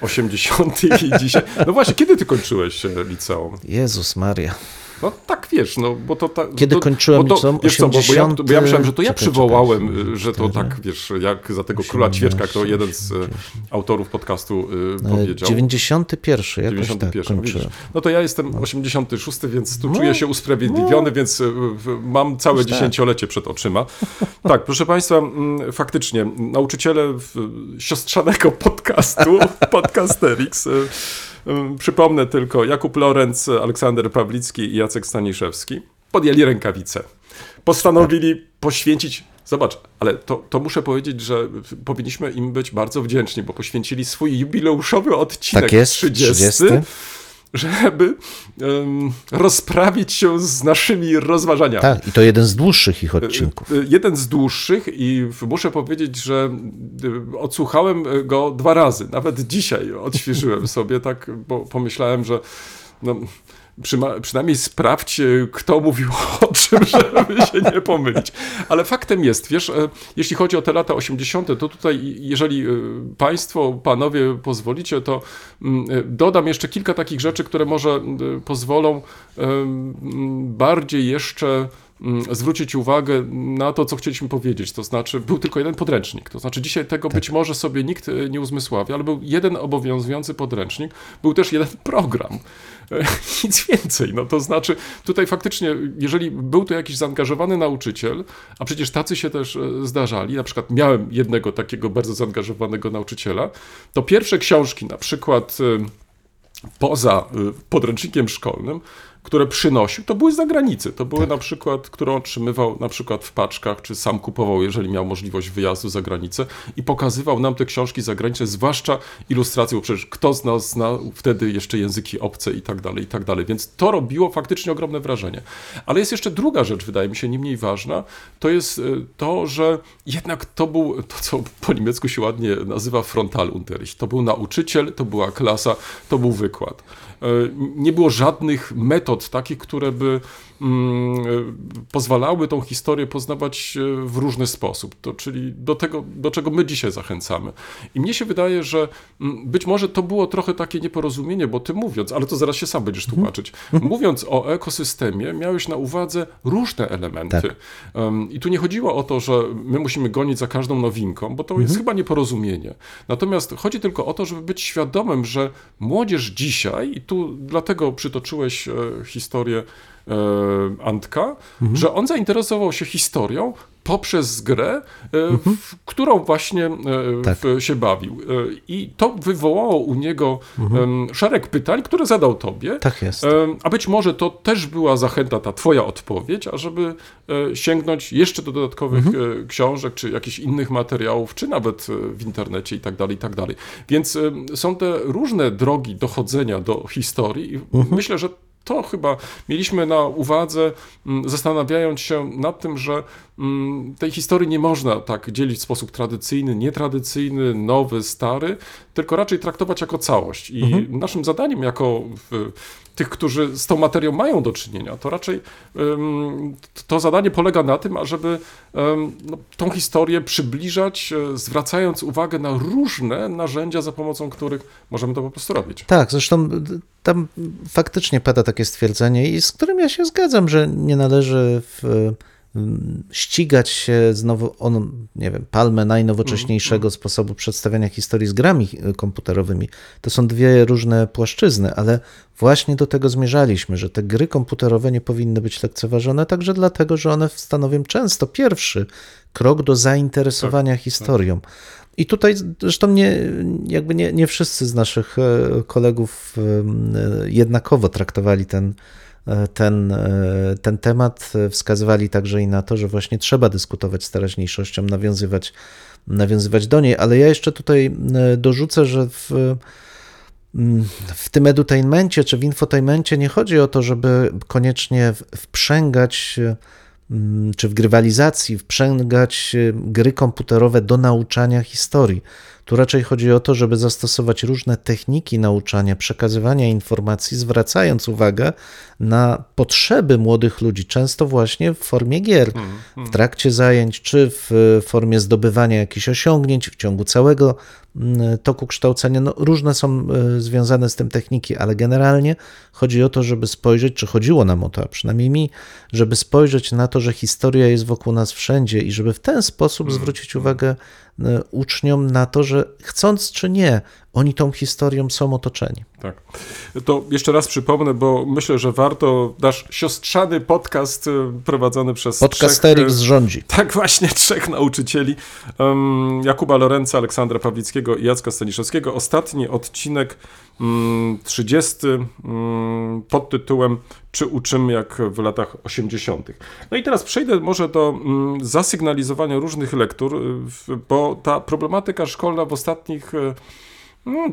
80. i [LAUGHS] dzisiaj. No właśnie, kiedy ty kończyłeś liceum? Jezus Maria. No tak, wiesz, no bo to... Ta, Kiedy to, kończyłem to, liceum? wiesz co, bo, ja, bo ja myślałem, że to ja 80, przywołałem, y, że to tak, wiesz, jak za tego Króla Ćwierka, kto jeden z y, autorów podcastu y, powiedział. 91 jakoś 91, tak no. No to ja jestem 86, więc tu No, czuję się usprawiedliwiony, więc y, w- mam całe tak. dziesięciolecie przed oczyma. [LAUGHS] Tak, proszę Państwa, mm, faktycznie, nauczyciele siostrzanego podcastu, [LAUGHS] Podcasterix, przypomnę tylko Jakub Lorenz, Aleksander Pawlicki i Jacek Staniszewski, podjęli rękawice. postanowili poświęcić. Zobacz, ale to, to muszę powiedzieć, że powinniśmy im być bardzo wdzięczni, bo poświęcili swój jubileuszowy odcinek Tak jest, 30, 30. żeby em, rozprawić się z naszymi rozważaniami. Tak, i to jeden z dłuższych ich odcinków. Y, Jeden z dłuższych i muszę powiedzieć, że y, odsłuchałem go dwa razy. Nawet dzisiaj odświeżyłem [LAUGHS] sobie, tak, bo pomyślałem, że no, przyma- przynajmniej sprawdź, kto mówił o czym, [LAUGHS] żeby się nie pomylić. Ale faktem jest, wiesz, e, jeśli chodzi o te lata 80., to tutaj, jeżeli y, Państwo, Panowie pozwolicie, to mm, y, dodam jeszcze kilka takich rzeczy, które może pozwolą bardziej jeszcze mm, zwrócić uwagę na to, co chcieliśmy powiedzieć. To znaczy, był tylko jeden podręcznik. To znaczy, dzisiaj tego być może sobie nikt e, nie uzmysławia, ale był jeden obowiązujący podręcznik, był też jeden program. E, [LAUGHS] Nic więcej. No to znaczy, tutaj faktycznie, jeżeli był to jakiś zaangażowany nauczyciel, a przecież tacy się też e, zdarzali, na przykład miałem jednego takiego bardzo zaangażowanego nauczyciela, to pierwsze książki, na przykład e, poza podręcznikiem szkolnym, które przynosił, to były z zagranicy. To były na przykład, które otrzymywał na przykład w paczkach, czy sam kupował, jeżeli miał możliwość wyjazdu za granicę i pokazywał nam te książki zagraniczne, zwłaszcza ilustracje, bo przecież kto z nas znał wtedy jeszcze języki obce i tak dalej, i tak dalej. Więc to robiło faktycznie ogromne wrażenie. Ale jest jeszcze druga rzecz, wydaje mi się, nie mniej ważna, to jest y, to, że jednak to był to, co po niemiecku się ładnie nazywa Frontalunterricht. To był nauczyciel, to była klasa, to był wykład. E, Nie było żadnych metod takich, które by mm, pozwalały tą historię poznawać e, w różny sposób. To, czyli do tego, do czego my dzisiaj zachęcamy. I mnie się wydaje, że mm, być może to było trochę takie nieporozumienie, bo ty mówiąc, ale to zaraz się sam będziesz tłumaczyć, [LAUGHS] mówiąc o ekosystemie, miałeś na uwadze różne elementy. Tak. I tu nie chodziło o to, że my musimy gonić za każdą nowinką, bo to jest chyba nieporozumienie. Natomiast chodzi tylko o to, żeby być świadomym, że młodzież dzisiaj, i tu dlatego przytoczyłeś e, historię e, Antka, że on zainteresował się historią poprzez grę, e, w którą właśnie e, Tak. się bawił. I to wywołało u niego em, szereg pytań, które zadał tobie. Tak jest. A być może to też była zachęta, ta twoja odpowiedź, ażeby sięgnąć jeszcze do dodatkowych e, książek, czy jakichś innych materiałów, czy nawet w internecie i tak dalej, i tak dalej. Więc są te różne drogi dochodzenia do historii i myślę, że to chyba mieliśmy na uwadze, mm, zastanawiając się nad tym, że tej historii nie można tak dzielić w sposób tradycyjny, nietradycyjny, nowy, stary, tylko raczej traktować jako całość. I naszym zadaniem jako tych, którzy z tą materią mają do czynienia, to raczej to zadanie polega na tym, ażeby no, tą historię przybliżać, e, zwracając uwagę na różne narzędzia, za pomocą których możemy to po prostu robić. Tak, zresztą tam faktycznie pada takie stwierdzenie, i z którym ja się zgadzam, że nie należy w, mm, ścigać się znowu on, nie wiem, palmę najnowocześniejszego sposobu przedstawiania historii z grami e, komputerowymi. To są dwie różne płaszczyzny, ale właśnie do tego zmierzaliśmy, że te gry komputerowe nie powinny być lekceważone, także dlatego, że one stanowią często pierwszy krok do zainteresowania historią. I tutaj zresztą nie, jakby nie, nie wszyscy z naszych e, kolegów e, jednakowo traktowali ten, ten, e, ten temat. E, Wskazywali także i na to, że właśnie trzeba dyskutować z teraźniejszością, nawiązywać, nawiązywać do niej. Ale ja jeszcze tutaj e, dorzucę, że w, mm, w tym edutainmencie czy w infotainmencie nie chodzi o to, żeby koniecznie wprzęgać e, mm, czy w grywalizacji wprzęgać e, gry komputerowe do nauczania historii. Tu raczej chodzi o to, żeby zastosować różne techniki nauczania, przekazywania informacji, zwracając uwagę na potrzeby młodych ludzi, często właśnie w formie gier, w trakcie zajęć, czy w formie zdobywania jakichś osiągnięć w ciągu całego mm, toku kształcenia. No, różne są e, związane z tym techniki, ale generalnie chodzi o to, żeby spojrzeć, czy chodziło nam o to, a przynajmniej mi, żeby spojrzeć na to, że historia jest wokół nas wszędzie i żeby w ten sposób zwrócić uwagę e, uczniom na to, że chcąc czy nie, oni tą historią są otoczeni. Tak. To jeszcze raz przypomnę, bo myślę, że warto nasz siostrzany podcast y, prowadzony przez Podcasterix trzech, y, rządzi. Tak, [LAUGHS] właśnie trzech nauczycieli. Jakuba Lorenza, Aleksandra Pawlickiego i Jacka Staniszewskiego. Ostatni odcinek, um, 30, um, pod tytułem Czy uczymy jak w latach 80. No i teraz przejdę może do um, zasygnalizowania różnych lektur, y, bo ta problematyka szkolna w ostatnich mm,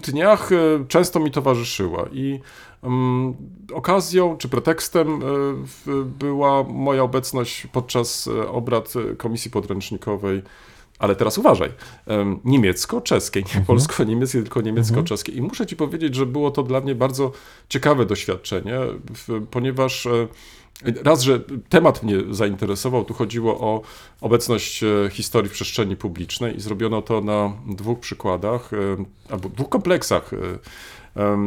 dniach y, często mi towarzyszyła i mm, okazją czy pretekstem w- była moja obecność podczas y, obrad Komisji Podręcznikowej, ale teraz uważaj, em, niemiecko-czeskiej, nie polsko-niemieckiej, tylko niemiecko-czeskiej. I muszę ci powiedzieć, że było to dla mnie bardzo ciekawe doświadczenie, ponieważ e, Raz, że temat mnie zainteresował, tu chodziło o obecność e, historii w przestrzeni publicznej i zrobiono to na dwóch przykładach, e, albo dwóch kompleksach. E,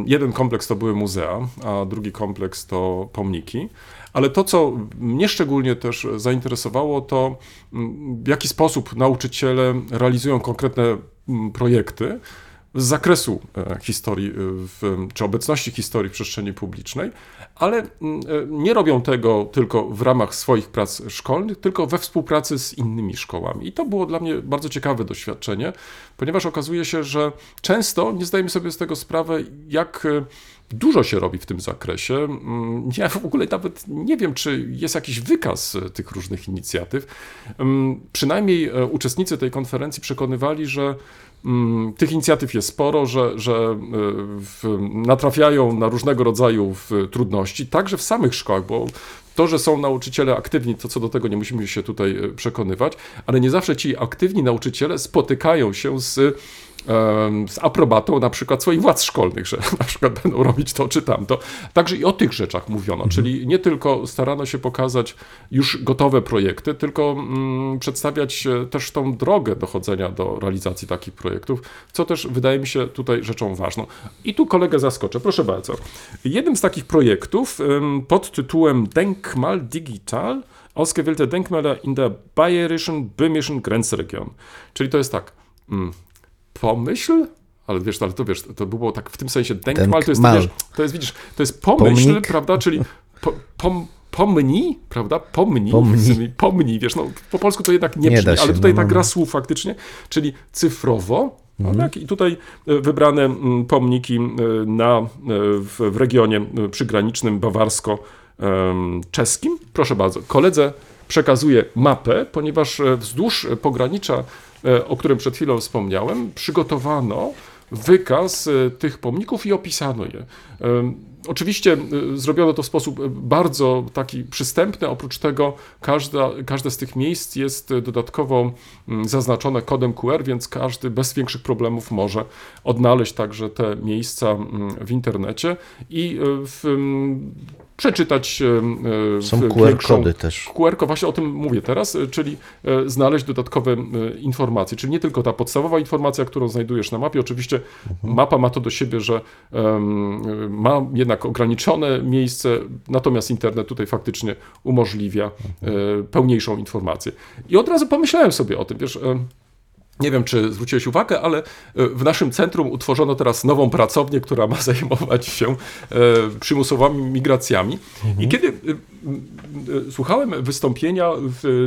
Jeden kompleks to były muzea, a drugi kompleks to pomniki. Ale to, co mnie szczególnie też zainteresowało, to w jaki sposób nauczyciele realizują konkretne projekty z zakresu e, historii, e, w, czy obecności historii w przestrzeni publicznej, ale mm, e, nie robią tego tylko w ramach swoich prac szkolnych, tylko we współpracy z innymi szkołami. I to było dla mnie bardzo ciekawe doświadczenie, ponieważ okazuje się, że często nie zdajemy sobie z tego sprawy, jak dużo się robi w tym zakresie. Mm, Ja w ogóle nawet nie wiem, czy jest jakiś wykaz e, tych różnych inicjatyw. Mm, Przynajmniej e, uczestnicy tej konferencji przekonywali, że mm, tych inicjatyw jest sporo, że, że e, natrafiają na różnego rodzaju trudności, także w samych szkołach, bo to, że są nauczyciele aktywni, to co do tego nie musimy się tutaj przekonywać, ale nie zawsze ci aktywni nauczyciele spotykają się z z aprobatą na przykład swoich władz szkolnych, że [LAUGHS] na przykład będą robić to czy tamto. Także i o tych rzeczach mówiono, czyli nie tylko starano się pokazać już gotowe projekty, tylko mm, przedstawiać e, też tą drogę dochodzenia do realizacji takich projektów, co też wydaje mi się tutaj rzeczą ważną. I tu kolegę zaskoczę, proszę bardzo. Jednym z takich projektów pod tytułem Denkmal Digital ausgewählte Denkmäler in der bayerischen böhmischen Grenzregion. Czyli to jest tak, mm, pomyśl, ale wiesz, ale to wiesz, to było tak w tym sensie denkmal, to jest, to, wiesz, to jest, widzisz, to jest pomyśl, Pomnik. prawda, czyli po, pom, pomnij, prawda, pomnij, Pomnij. pomnij, wiesz, no po polsku to jednak nie, Nie brzmi, ale tutaj no, ta no, gra no. słów faktycznie, czyli cyfrowo, no tak, i tutaj e, wybrane pomniki e, na, e, w, w regionie przygranicznym bawarsko-czeskim. Proszę bardzo, koledze przekazuję mapę, ponieważ wzdłuż pogranicza, o którym przed chwilą wspomniałem, przygotowano wykaz e, tych pomników i opisano je. Oczywiście e, zrobiono to w sposób e, bardzo taki przystępny. Oprócz tego każda, każde z tych miejsc jest e, dodatkowo zaznaczone kodem QR, więc każdy bez większych problemów może odnaleźć także te miejsca w internecie i e, w, przeczytać Są w QR większą- kody też. QR, właśnie o tym mówię teraz, e, czyli e, znaleźć dodatkowe e, informacje, czyli nie tylko ta podstawowa informacja, którą znajdujesz na mapie. Oczywiście mapa ma to do siebie, że ma jednak ograniczone miejsce, natomiast internet tutaj faktycznie umożliwia e, pełniejszą informację. I od razu pomyślałem sobie o tym, wiesz. Nie wiem, czy zwróciłeś uwagę, ale e, w naszym centrum utworzono teraz nową pracownię, która ma [LAUGHS] zajmować się e, przymusowymi migracjami. I kiedy e, słuchałem wystąpienia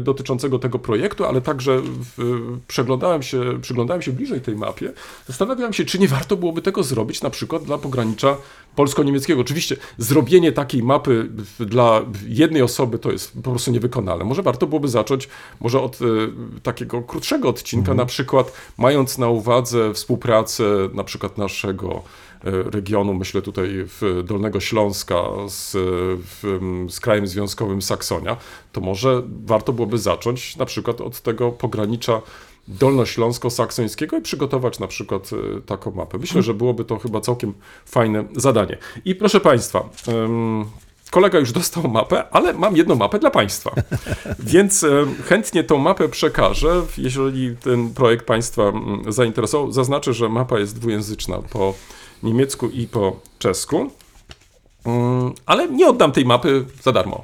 dotyczącego tego projektu, ale także przeglądałem, się, przyglądałem się bliżej tej mapie, zastanawiałem się, czy nie warto byłoby tego zrobić na przykład dla pogranicza polsko-niemieckiego. Oczywiście zrobienie takiej mapy dla jednej osoby to jest po prostu niewykonalne. Może warto byłoby zacząć może od e, takiego krótszego odcinka, na przykład mając na uwadze współpracę na przykład naszego e, regionu, myślę tutaj w Dolnego Śląska z, w, z krajem związkowym Saksonia, to może warto byłoby zacząć na przykład od tego pogranicza dolnośląsko-saksońskiego i przygotować na przykład e, taką mapę. Myślę, że byłoby to chyba całkiem fajne zadanie. I proszę Państwa, kolega już dostał mapę, ale mam jedną mapę dla Państwa. [LAUGHS] Więc e, chętnie tą mapę przekażę, jeżeli ten projekt Państwa zainteresował. Zaznaczę, że mapa jest dwujęzyczna po niemiecku i po czesku. Mm, Ale nie oddam tej mapy za darmo.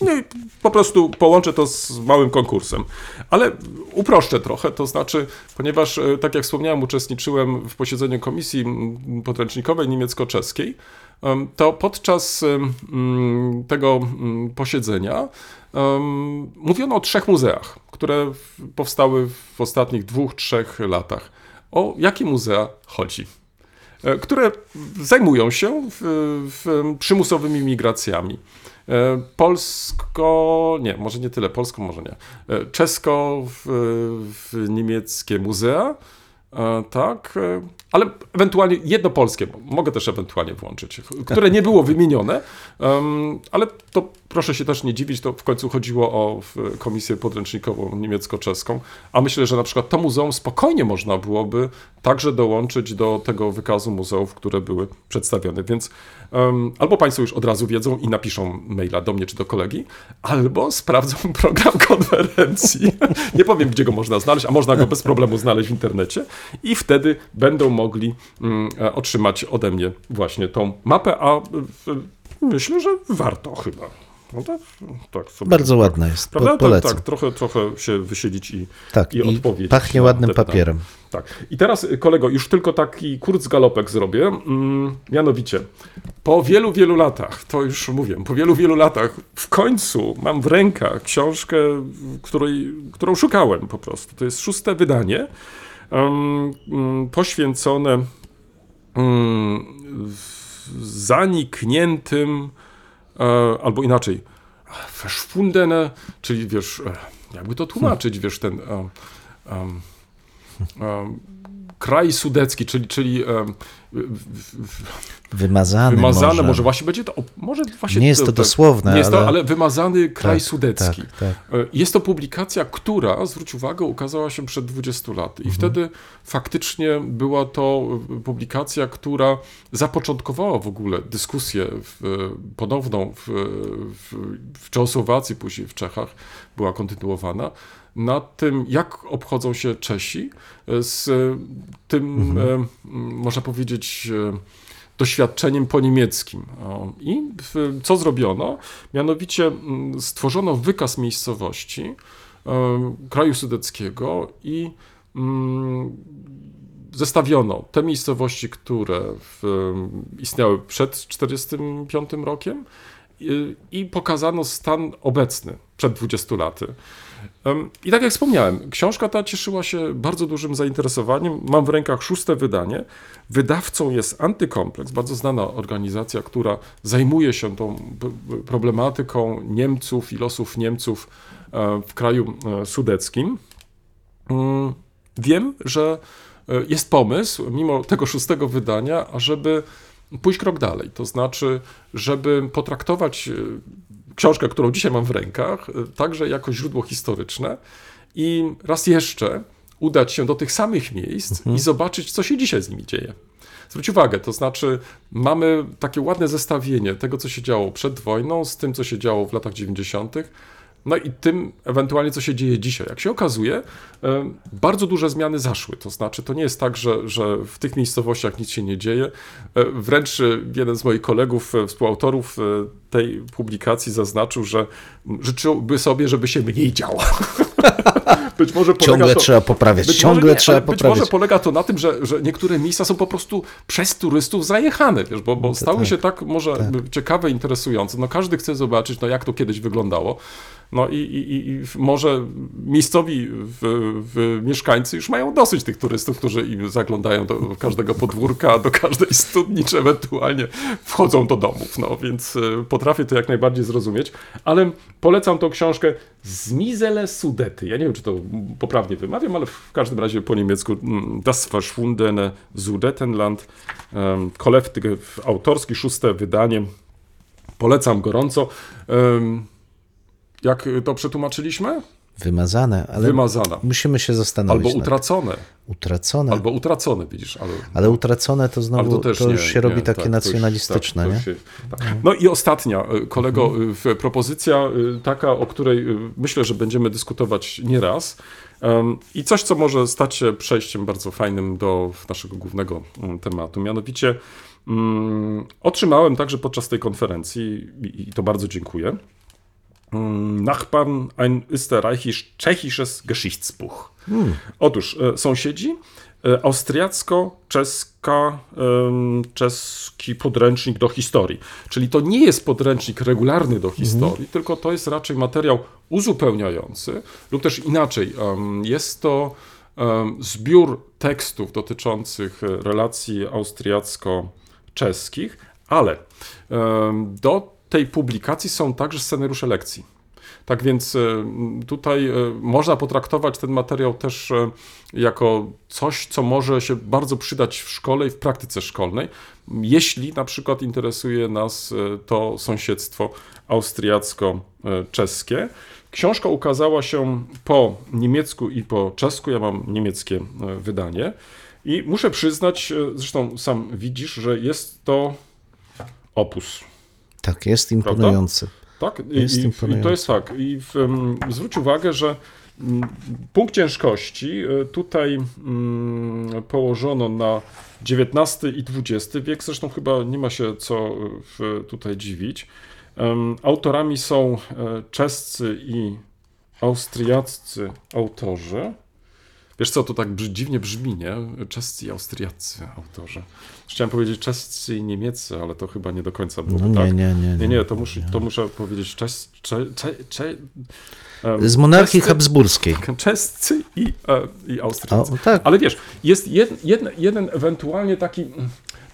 No i po prostu połączę to z małym konkursem. Ale uproszczę trochę, to znaczy, ponieważ, e, tak jak wspomniałem, uczestniczyłem w posiedzeniu komisji podręcznikowej niemiecko-czeskiej, em, to podczas mm, tego mm, posiedzenia mówiono o trzech muzeach, które powstały w ostatnich dwóch, trzech latach. O jakie muzea chodzi? e, które zajmują się w, w przymusowymi migracjami. E, Polsko, nie, może nie tyle polsko, może nie. E, Czesko, w, w niemieckie muzea, e, tak, ale ewentualnie jedno polskie, mogę też ewentualnie włączyć, które nie było wymienione, ale to proszę się też nie dziwić, to w końcu chodziło o komisję podręcznikową niemiecko-czeską, a myślę, że na przykład to muzeum spokojnie można byłoby także dołączyć do tego wykazu muzeów, które były przedstawione, więc albo Państwo już od razu wiedzą i napiszą maila do mnie czy do kolegi, albo sprawdzą [LAUGHS] program konferencji. Nie powiem, gdzie go można znaleźć, a można go bez problemu znaleźć w internecie i wtedy będą mogli mm, e, otrzymać ode mnie właśnie tą mapę, a e, myślę, że warto chyba. No tak, tak sobie, Bardzo ładna jest, Prawda? Tak, polecam. tak, trochę, trochę się wysiedzieć i, Tak, i, i odpowiedzieć. pachnie ładnym papierem. Tak. I teraz, y, kolego, już tylko taki kurzgalopek zrobię. Mm, mianowicie, po wielu, wielu latach, to już mówię, po wielu, wielu latach, w końcu mam w rękach książkę, której, którą szukałem po prostu. To jest szóste wydanie, mm, poświęcone mm, zanikniętym, albo inaczej, verschwundene, czyli wiesz, e, jakby to tłumaczyć, wiesz, ten e, em, em, kraj sudecki, czyli, czyli Wymazany, wymazane, może. może. właśnie będzie to, może właśnie Nie jest to tak, dosłowne, nie jest to, ale- ale wymazany kraj Tak, sudecki. tak, tak. E, Jest to publikacja, która, zwróć uwagę, ukazała się przed 20 lat. I wtedy faktycznie była to e, publikacja, która zapoczątkowała w ogóle dyskusję w, e, ponowną w, w, w Czechosłowacji, później w Czechach była kontynuowana, nad tym, jak obchodzą się Czesi e, z e, tym, e, m, można powiedzieć, e, doświadczeniem po niemieckim. I co zrobiono? Mianowicie stworzono wykaz miejscowości kraju sudeckiego i zestawiono te miejscowości, które istniały przed 1945 rokiem i, pokazano stan obecny przed 20 laty. I tak jak wspomniałem, książka ta cieszyła się bardzo dużym zainteresowaniem. Mam w rękach szóste wydanie. Wydawcą jest Antykompleks, bardzo znana organizacja, która zajmuje się tą problematyką Niemców i losów Niemców e, w kraju e, sudeckim. Mm, Wiem, że e, jest pomysł, mimo tego szóstego wydania, ażeby pójść krok dalej. To znaczy, żeby potraktować e, książkę, którą dzisiaj mam w rękach, e, także jako źródło historyczne i raz jeszcze udać się do tych samych miejsc i zobaczyć, co się dzisiaj z nimi dzieje. Zwróć uwagę, to znaczy mamy takie ładne zestawienie tego, co się działo przed wojną, z tym, co się działo w latach 90., no i tym ewentualnie, co się dzieje dzisiaj. Jak się okazuje, e, bardzo duże zmiany zaszły. To znaczy, to nie jest tak, że, że w tych miejscowościach nic się nie dzieje. E, Wręcz e, jeden z moich kolegów, współautorów tej publikacji zaznaczył, że życzyłby sobie, żeby się mniej działo. [LAUGHS] Być może Ciągle to, trzeba poprawiać, być ciągle nie, trzeba Być poprawiać. może polega to na tym, że, że niektóre miejsca są po prostu przez turystów zajechane, wiesz, bo, bo stały tak, się tak może ciekawe, interesujące. No każdy chce zobaczyć, no jak to kiedyś wyglądało. No i, i, i- może miejscowi w, w mieszkańcy już mają dosyć tych turystów, którzy im zaglądają do każdego podwórka, do każdej studni, czy ewentualnie wchodzą do domów. No więc e, potrafię to jak najbardziej zrozumieć, ale polecam tą książkę z Mizele Sudety. Ja nie wiem, czy to poprawnie wymawiam, ale w każdym razie po niemiecku mm, Das verschwundene Sudetenland. Kolewtyk autorski, szóste wydanie. Polecam gorąco. Jak to przetłumaczyliśmy? Wymazane, ale Wymazana. musimy się zastanowić. Albo nad- utracone. utracone. Albo utracone, widzisz. Ale, Ale utracone to ale znowu to, nie, już się robi nie, takie tak, to już- nacjonalistyczne, tak, to nie? się- tak. No i ostatnia, y, kolego, y, propozycja y, taka, o której y, myślę, że będziemy dyskutować nieraz. I coś, co może stać się przejściem bardzo fajnym do naszego głównego mm, tematu. Mianowicie mm, otrzymałem także podczas tej konferencji, i, to bardzo dziękuję, Nachbarn ein österreichisch-tschechisches Geschichtsbuch. Otóż e, sąsiedzi, e, austriacko-czeska, czeski podręcznik do historii. Czyli to nie jest podręcznik regularny do historii, tylko to jest raczej materiał uzupełniający, lub też inaczej, jest to zbiór tekstów dotyczących e, relacji austriacko-czeskich, ale do tej publikacji są także scenariusze lekcji. Tak więc e, tutaj e, można potraktować ten materiał też e, jako coś, co może się bardzo przydać w szkole i w praktyce szkolnej, jeśli na przykład interesuje nas to sąsiedztwo austriacko-czeskie. Książka ukazała się po niemiecku i po czesku. Ja mam niemieckie wydanie. I muszę przyznać, zresztą sam widzisz, że jest to opus. Tak, jest imponujący. Tak, I, Jest i, i imponujące. to jest tak. I w, em, zwróć uwagę, że mm, punkt ciężkości e, tutaj mm, położono na XIX i XX wiek. Zresztą chyba nie ma się co e, w, tutaj dziwić. Em, Autorami są e, czescy i austriaccy autorzy. Wiesz co, to tak brzy- dziwnie brzmi, nie? Czescy i austriaccy autorzy. Chciałem powiedzieć czescy i niemieccy, ale to chyba nie do końca było No nie, tak. nie, nie, Nie, nie, to muszę, to muszę powiedzieć czes, cze, cze, cze, em, Z monarchii czescy- habsburskiej. Czescy i, e, i Austriacy. O, tak. Ale wiesz, jest jed, jeden, jeden ewentualnie taki,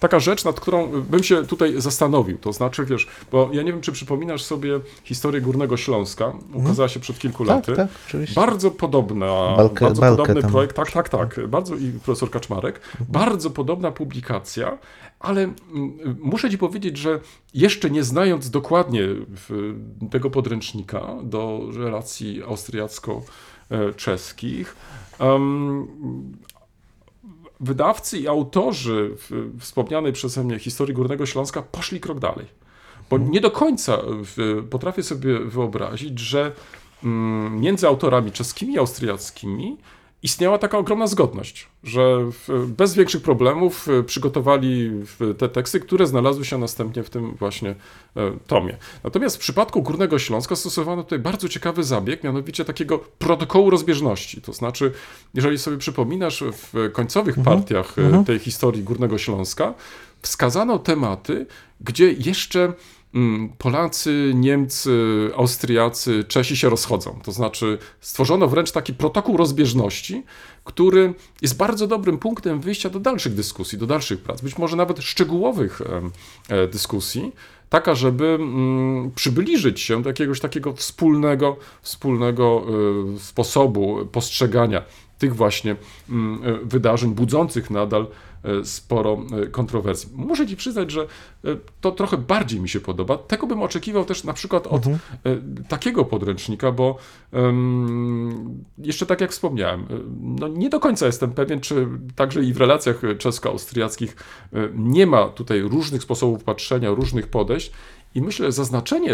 taka rzecz, nad którą bym się tutaj zastanowił. To znaczy, wiesz, bo ja nie wiem, czy przypominasz sobie historię Górnego Śląska. Ukazała się przed kilku Tak, laty. tak, oczywiście. Bardzo podobna, Balkę- bardzo balkę podobny tam. projekt, tak, tak, tak, bardzo i profesor Kaczmarek, bardzo podobna publikacja, ale mm, muszę ci powiedzieć, że jeszcze nie znając dokładnie tego podręcznika do relacji austriacko-czeskich, em, wydawcy i autorzy wspomnianej przeze mnie historii Górnego Śląska poszli krok dalej. Bo nie do końca w, potrafię sobie wyobrazić, że mm, między autorami czeskimi i austriackimi istniała taka ogromna zgodność, że bez większych problemów e, przygotowali te teksty, które znalazły się następnie w tym właśnie e, tomie. Natomiast w przypadku Górnego Śląska stosowano tutaj bardzo ciekawy zabieg, mianowicie takiego protokołu rozbieżności. To znaczy, jeżeli sobie przypominasz, w końcowych partiach e, tej historii Górnego Śląska wskazano tematy, gdzie jeszcze Polacy, Niemcy, Austriacy, Czesi się rozchodzą. To znaczy stworzono wręcz taki protokół rozbieżności, który jest bardzo dobrym punktem wyjścia do dalszych dyskusji, do dalszych prac, być może nawet szczegółowych e, dyskusji, taka, żeby mm, przybliżyć się do jakiegoś takiego wspólnego, wspólnego e, sposobu postrzegania tych właśnie mm, e, wydarzeń budzących nadal sporo e, kontrowersji. Muszę Ci przyznać, że e, to trochę bardziej mi się podoba. Tego bym oczekiwał też na przykład od e, takiego podręcznika, bo em, jeszcze tak jak wspomniałem, e, no nie do końca jestem pewien, czy także i w relacjach e, czesko-austriackich e, nie ma tutaj różnych sposobów patrzenia, różnych podejść. I myślę, że zaznaczenie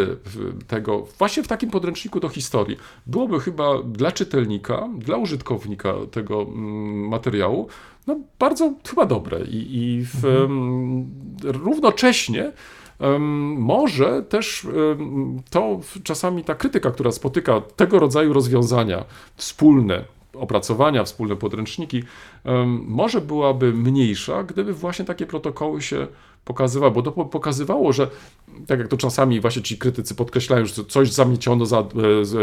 tego właśnie w takim podręczniku do historii byłoby chyba dla czytelnika, dla użytkownika tego mm, materiału, no bardzo chyba dobre. I, i w, em, równocześnie em, może też to czasami ta krytyka, która spotyka tego rodzaju rozwiązania wspólne, opracowania, wspólne podręczniki, może byłaby mniejsza, gdyby właśnie takie protokoły się pokazywały, bo to po- pokazywało, że tak jak to czasami właśnie ci krytycy podkreślają, że coś zamieciono za,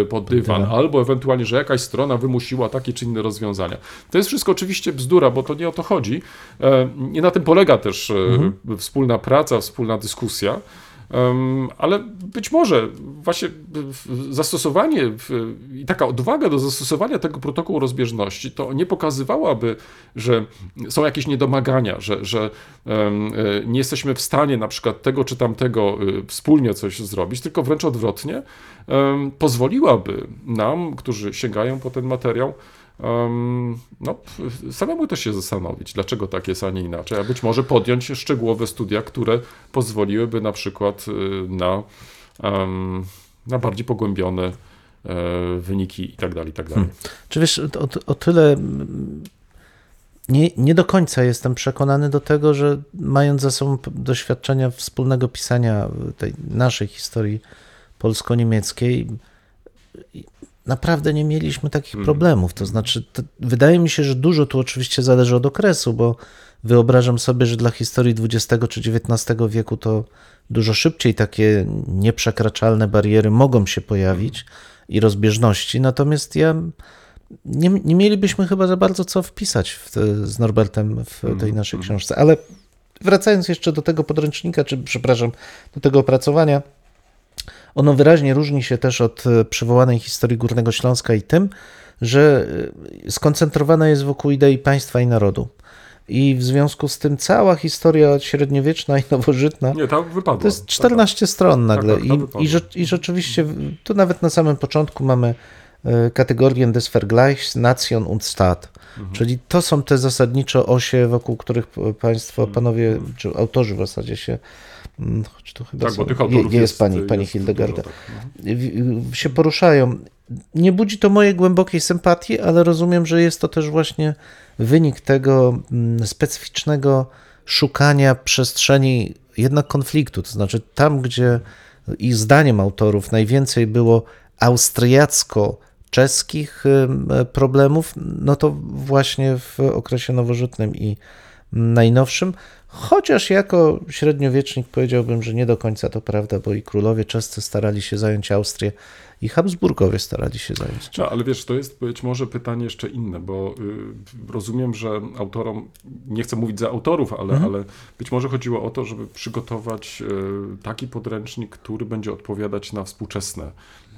e, pod dywan, albo ewentualnie, że jakaś strona wymusiła takie czy inne rozwiązania. To jest wszystko oczywiście bzdura, bo to nie o to chodzi. E, Nie na tym polega też e, wspólna praca, wspólna dyskusja. Ale być może właśnie zastosowanie i taka odwaga do zastosowania tego protokołu rozbieżności to nie pokazywałaby, że są jakieś niedomagania, że, że e, nie jesteśmy w stanie na przykład tego czy tamtego y, wspólnie coś zrobić, tylko wręcz odwrotnie pozwoliłaby nam, którzy sięgają po ten materiał, em, no, samemu też się zastanowić, dlaczego tak jest, a nie inaczej, a być może podjąć szczegółowe studia, które pozwoliłyby na przykład y, na, em, na bardziej pogłębione e, wyniki i tak dalej, i tak dalej. Czy wiesz, o, o tyle nie, nie do końca jestem przekonany do tego, że mając za sobą doświadczenia wspólnego pisania tej naszej historii polsko-niemieckiej naprawdę nie mieliśmy takich problemów. To znaczy, to, wydaje mi się, że dużo tu oczywiście zależy od okresu, bo wyobrażam sobie, że dla historii XX czy XIX wieku to dużo szybciej takie nieprzekraczalne bariery mogą się pojawić i rozbieżności. Natomiast ja nie, nie mielibyśmy chyba za bardzo co wpisać te, z Norbertem w tej naszej książce. Ale wracając jeszcze do tego podręcznika, czy przepraszam, do tego opracowania, ono wyraźnie różni się też od e, przywołanej historii Górnego Śląska i tym, że e, skoncentrowana jest wokół idei państwa i narodu. I w związku z tym cała historia średniowieczna i nowożytna Nie, tak wypadło. to jest 14 stron nagle. tak, tak, I, i, rze- I rzeczywiście, tu nawet na samym początku mamy e, kategorię des Vergleichs Nation und Staat. Mhm. Czyli to są te zasadnicze osie, wokół których p- Mhm. Państwo, panowie, czy autorzy w zasadzie się, choć tu chyba Tak, bo są, tych je- autorów jest, jest, pani, pani jest Hildegarda, dużo, tak. się poruszają. Nie budzi to mojej głębokiej sympatii, ale rozumiem, że jest to też właśnie wynik tego mm, specyficznego szukania przestrzeni jednak konfliktu. To znaczy tam, gdzie i zdaniem autorów najwięcej było austriacko-czeskich problemów, no to właśnie w okresie nowożytnym i najnowszym. Chociaż jako średniowiecznik powiedziałbym, że nie do końca to prawda, bo i królowie czescy starali się zająć Austrię i Habsburgowie starali się zająć No, ale wiesz, to jest być może pytanie jeszcze inne, bo y, rozumiem, że autorom, nie chcę mówić za autorów, ale, Mhm. ale być może chodziło o to, żeby przygotować y, taki podręcznik, który będzie odpowiadać na współczesne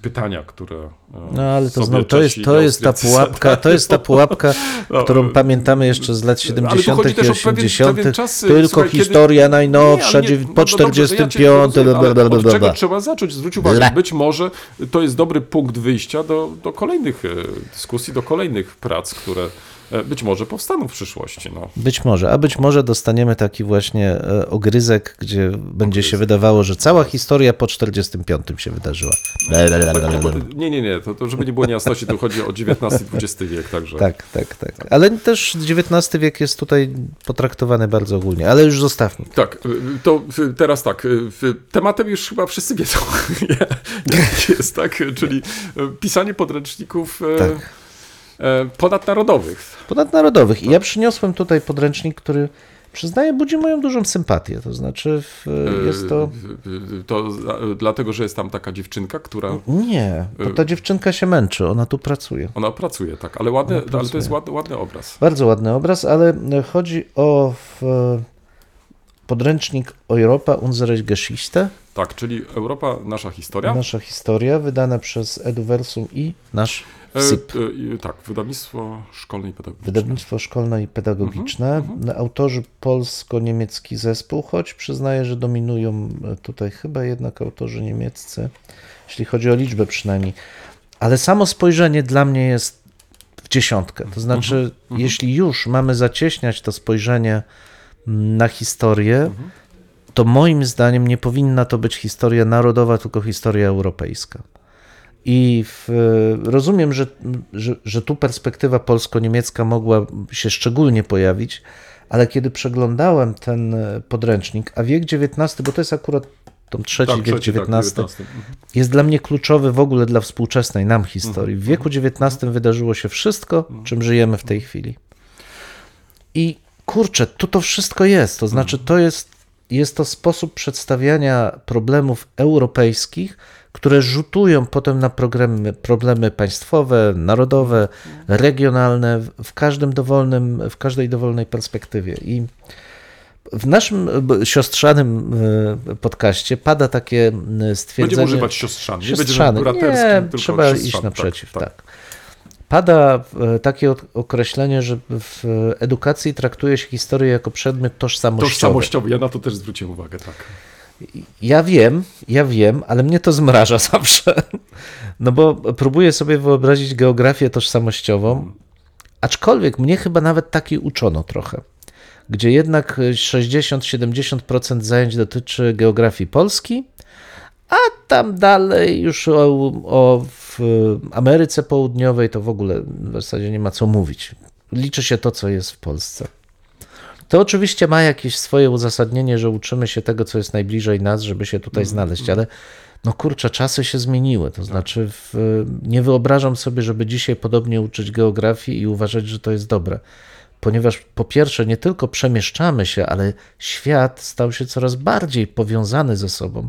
pytania, które. y, No ale to znowu, to jest, to jest ta pułapka, to jest ta pułapka, [LAUGHS] No, którą y, pamiętamy jeszcze z lat ale tu 70. chodzi i też o pewien- 80. pewien czas, Tylko słuchaj, kiedy- historia najnowsza, Nie, nie, no po dobrze, ja cię 45. rozumiem, ale bla, bla, Od czego trzeba zacząć? Zwróć uwagę, być może to jest dobry punkt wyjścia do, do kolejnych e, dyskusji, do kolejnych prac, które e, być może powstaną w przyszłości. No. Być może, a być może dostaniemy taki właśnie e, ogryzek, gdzie będzie się wydawało, że cała historia po 45 się wydarzyła. Nie, nie, nie, to, to żeby nie było niejasności, to chodzi o XIX-XX wiek, także. Tak, tak, tak. Ale też XIX wiek jest tutaj potraktowany bardzo ogólnie, ale już zostawmy. Tak, y, to y, teraz tak, y, tematem już chyba wszyscy wiedzą, [LAUGHS] jest, tak? Czyli pisanie podręczników e, Tak. E, ponadnarodowych. Ponadnarodowych. I ja przyniosłem tutaj podręcznik, który przyznaję budzi moją dużą sympatię. To znaczy w, jest to... To dlatego, że jest tam taka dziewczynka, która. Nie, bo ta dziewczynka się męczy, ona tu pracuje. Ona pracuje, tak, ale, ładny, ale to jest ładny, ładny obraz. Bardzo ładny obraz, ale chodzi o w, podręcznik Europa unsere Geschichte, Tak, czyli Europa, nasza historia. nasza historia, wydana przez Eduversum i nasz E, SIP. e, i tak, wydawnictwo szkolne i pedagogiczne. Wydawnictwo szkolne i pedagogiczne. Autorzy polsko-niemiecki zespół, choć przyznaję, że dominują tutaj chyba jednak autorzy niemieccy, jeśli chodzi o liczbę przynajmniej. Ale samo spojrzenie dla mnie jest w dziesiątkę. To znaczy, jeśli już mamy zacieśniać to spojrzenie mm, na historię, to moim zdaniem nie powinna to być historia narodowa, tylko historia europejska. I w, rozumiem, że, że, że tu perspektywa polsko-niemiecka mogła się szczególnie pojawić, ale kiedy przeglądałem ten podręcznik, a wiek XIX, bo to jest akurat tą trzeci Tak, wiek trzeci, tak, XIX, XIX. jest dla mnie kluczowy w ogóle dla współczesnej nam historii. W wieku XIX wydarzyło się wszystko, czym żyjemy w tej chwili. I kurczę, tu to wszystko jest. To znaczy, to jest, jest to sposób przedstawiania problemów europejskich, które rzutują potem na problemy, problemy państwowe, narodowe, regionalne, w- każdym dowolnym, w każdej dowolnej perspektywie. I w naszym siostrzanym e, podcaście pada takie m, stwierdzenie... Będziemy używać siostrzany. Nie będziemy braterskim, Nie, tylko trzeba iść naprzeciw, tak. tak. Pada e, takie ok- określenie, że w edukacji traktuje się historię jako przedmiot tożsamościowy. Tożsamościowy, ja na to też zwróciłem uwagę, tak. Ja wiem, ja wiem, ale mnie to zmraża [LAUGHS] zawsze. No bo próbuję sobie wyobrazić geografię tożsamościową, aczkolwiek mnie chyba nawet takiej uczono trochę, gdzie jednak 60-70% zajęć dotyczy geografii Polski, a tam dalej już o, o w Ameryce Południowej to w ogóle w zasadzie nie ma co mówić. Liczy się to, co jest w Polsce. To oczywiście ma jakieś swoje uzasadnienie, że uczymy się tego, co jest najbliżej nas, żeby się tutaj znaleźć, ale no kurczę, czasy się zmieniły. To znaczy, w, nie wyobrażam sobie, żeby dzisiaj podobnie uczyć geografii i uważać, że to jest dobre. Ponieważ po pierwsze, nie tylko przemieszczamy się, ale świat stał się coraz bardziej powiązany ze sobą.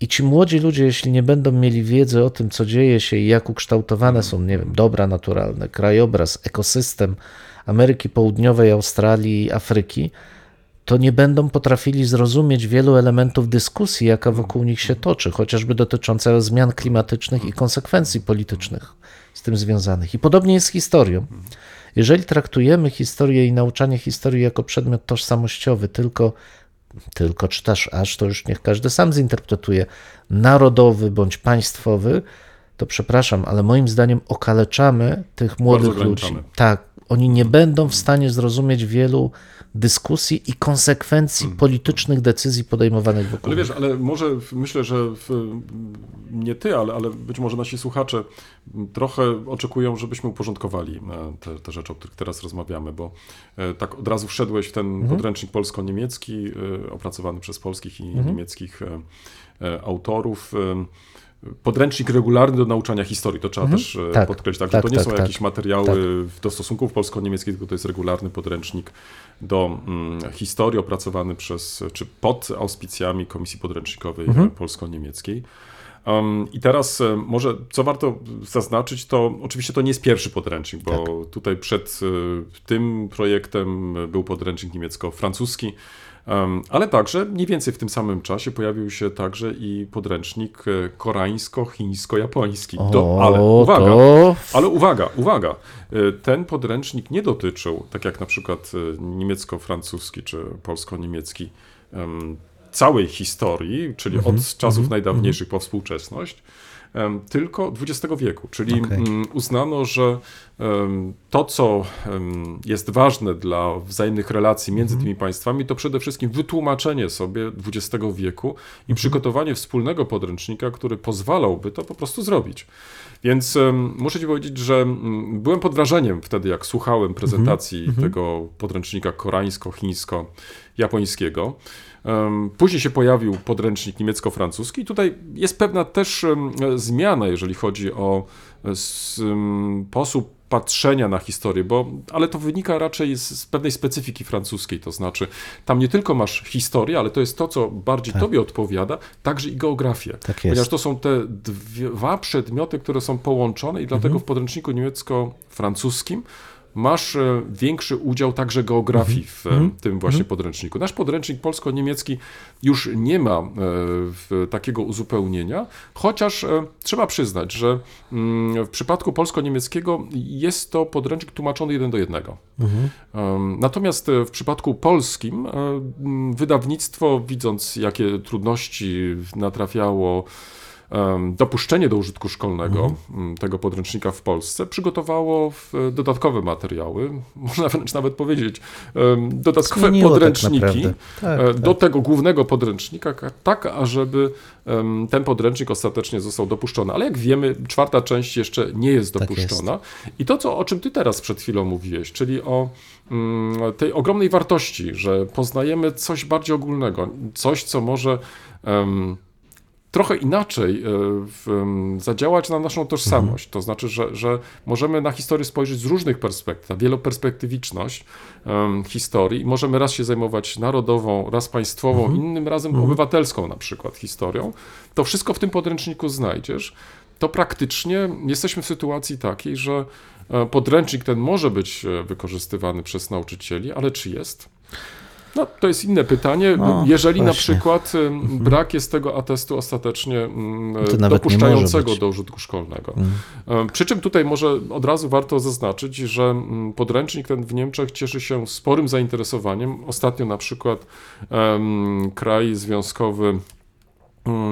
I ci młodzi ludzie, jeśli nie będą mieli wiedzy o tym, co dzieje się i jak ukształtowane są, nie wiem, dobra naturalne, krajobraz, ekosystem Ameryki Południowej, Australii i Afryki, to nie będą potrafili zrozumieć wielu elementów dyskusji, jaka wokół nich się toczy, chociażby dotyczące zmian klimatycznych i konsekwencji politycznych z tym związanych. I podobnie jest z historią. Jeżeli traktujemy historię i nauczanie historii jako przedmiot tożsamościowy, tylko, tylko czy też aż, to już niech każdy sam zinterpretuje, narodowy bądź państwowy, to przepraszam, ale moim zdaniem okaleczamy tych młodych ludzi. Tak, oni nie będą w stanie zrozumieć wielu dyskusji i konsekwencji politycznych decyzji podejmowanych wokół. Ale wiesz, ale może myślę, że nie ty, ale, ale być może nasi słuchacze trochę oczekują, żebyśmy uporządkowali e, te, te rzeczy, o których teraz rozmawiamy, bo e, tak od razu wszedłeś w ten podręcznik polsko-niemiecki, e, opracowany przez polskich i niemieckich e, e, autorów. Podręcznik regularny do nauczania historii, to trzeba też e, Tak, podkreślić. Także tak, to nie tak, są tak. jakieś materiały do stosunków polsko-niemieckich, tylko to jest regularny podręcznik do mm, historii opracowany przez, czy pod auspicjami Komisji Podręcznikowej Mhm. Polsko-Niemieckiej. Um, I teraz e, może, co warto zaznaczyć, to oczywiście to nie jest pierwszy podręcznik, bo Tak. tutaj przed e, tym projektem był podręcznik niemiecko-francuski, ale także mniej więcej w tym samym czasie pojawił się także i podręcznik e, koreańsko-chińsko-japoński. Do, ale uwaga, to ale uwaga, uwaga, y, ten podręcznik nie dotyczył, tak jak na przykład y, niemiecko-francuski czy polsko-niemiecki, em, całej historii, czyli od czasów najdawniejszych po współczesność, tylko XX wieku. Czyli Okej. mm, uznano, że to, co jest ważne dla wzajemnych relacji między tymi państwami, to przede wszystkim wytłumaczenie sobie XX wieku i przygotowanie wspólnego podręcznika, który pozwalałby to po prostu zrobić. Więc muszę Ci powiedzieć, że mm, byłem pod wrażeniem wtedy, jak słuchałem prezentacji tego podręcznika koreańsko-chińsko-japońskiego. Em, Później się pojawił podręcznik niemiecko-francuski. Tutaj jest pewna też zmiana, jeżeli chodzi o sposób patrzenia na historię, bo, ale to wynika raczej z, z pewnej specyfiki francuskiej, to znaczy tam nie tylko masz historię, ale to jest to, co bardziej tobie odpowiada, także i geografię. Tak jest. Ponieważ to są te dwa przedmioty, które są połączone i dlatego w podręczniku niemiecko-francuskim masz e, większy udział także geografii w e, tym właśnie podręczniku. Nasz podręcznik polsko-niemiecki już nie ma e, takiego uzupełnienia, chociaż trzeba przyznać, że mm, w przypadku polsko-niemieckiego jest to podręcznik tłumaczony jeden do jednego. Em, Natomiast w przypadku polskim wydawnictwo, widząc jakie trudności natrafiało dopuszczenie do użytku szkolnego m, tego podręcznika w Polsce, przygotowało e, dodatkowe materiały, [LAUGHS] można wręcz nawet powiedzieć, dodatkowe Zmieniło tak podręczniki. Tak, tak. do tego głównego podręcznika, ka- tak ażeby ten podręcznik ostatecznie został dopuszczony. Ale jak wiemy, czwarta część jeszcze nie jest Tak dopuszczona. I to, co, o czym ty teraz przed chwilą mówiłeś, czyli o mm, tej ogromnej wartości, że poznajemy coś bardziej ogólnego, coś, co może trochę inaczej e, zadziałać na naszą tożsamość. To znaczy, że, że możemy na historię spojrzeć z różnych perspektyw, ta wieloperspektywiczność historii możemy raz się zajmować narodową, raz państwową, innym razem obywatelską na przykład historią. To wszystko w tym podręczniku znajdziesz. To praktycznie jesteśmy w sytuacji takiej, że e, podręcznik ten może być e, wykorzystywany przez nauczycieli, ale czy jest? No, to jest inne pytanie. No, Jeżeli na właśnie. przykład em, brak jest tego atestu ostatecznie może dopuszczającego do użytku szkolnego. Em, Przy czym tutaj może od razu warto zaznaczyć, że podręcznik ten w Niemczech cieszy się sporym zainteresowaniem. Ostatnio na przykład em, kraj związkowy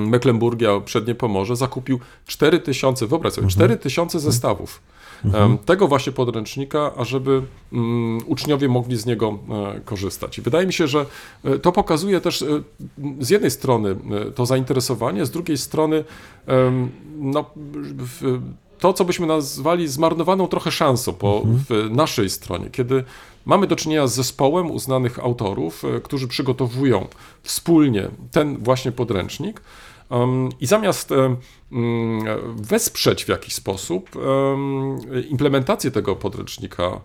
Mecklenburgia, przednie Pomorze, zakupił 4000, wyobraź sobie, 4000 zestawów em, tego właśnie podręcznika, ażeby mm, uczniowie mogli z niego e, korzystać. I wydaje mi się, że e, to pokazuje też e, z jednej strony to zainteresowanie, z drugiej strony no, w, to, co byśmy nazwali zmarnowaną trochę szansą po w naszej stronie, kiedy mamy do czynienia z zespołem uznanych autorów, którzy przygotowują wspólnie ten właśnie podręcznik. I zamiast um, wesprzeć w jakiś sposób implementację tego podręcznika,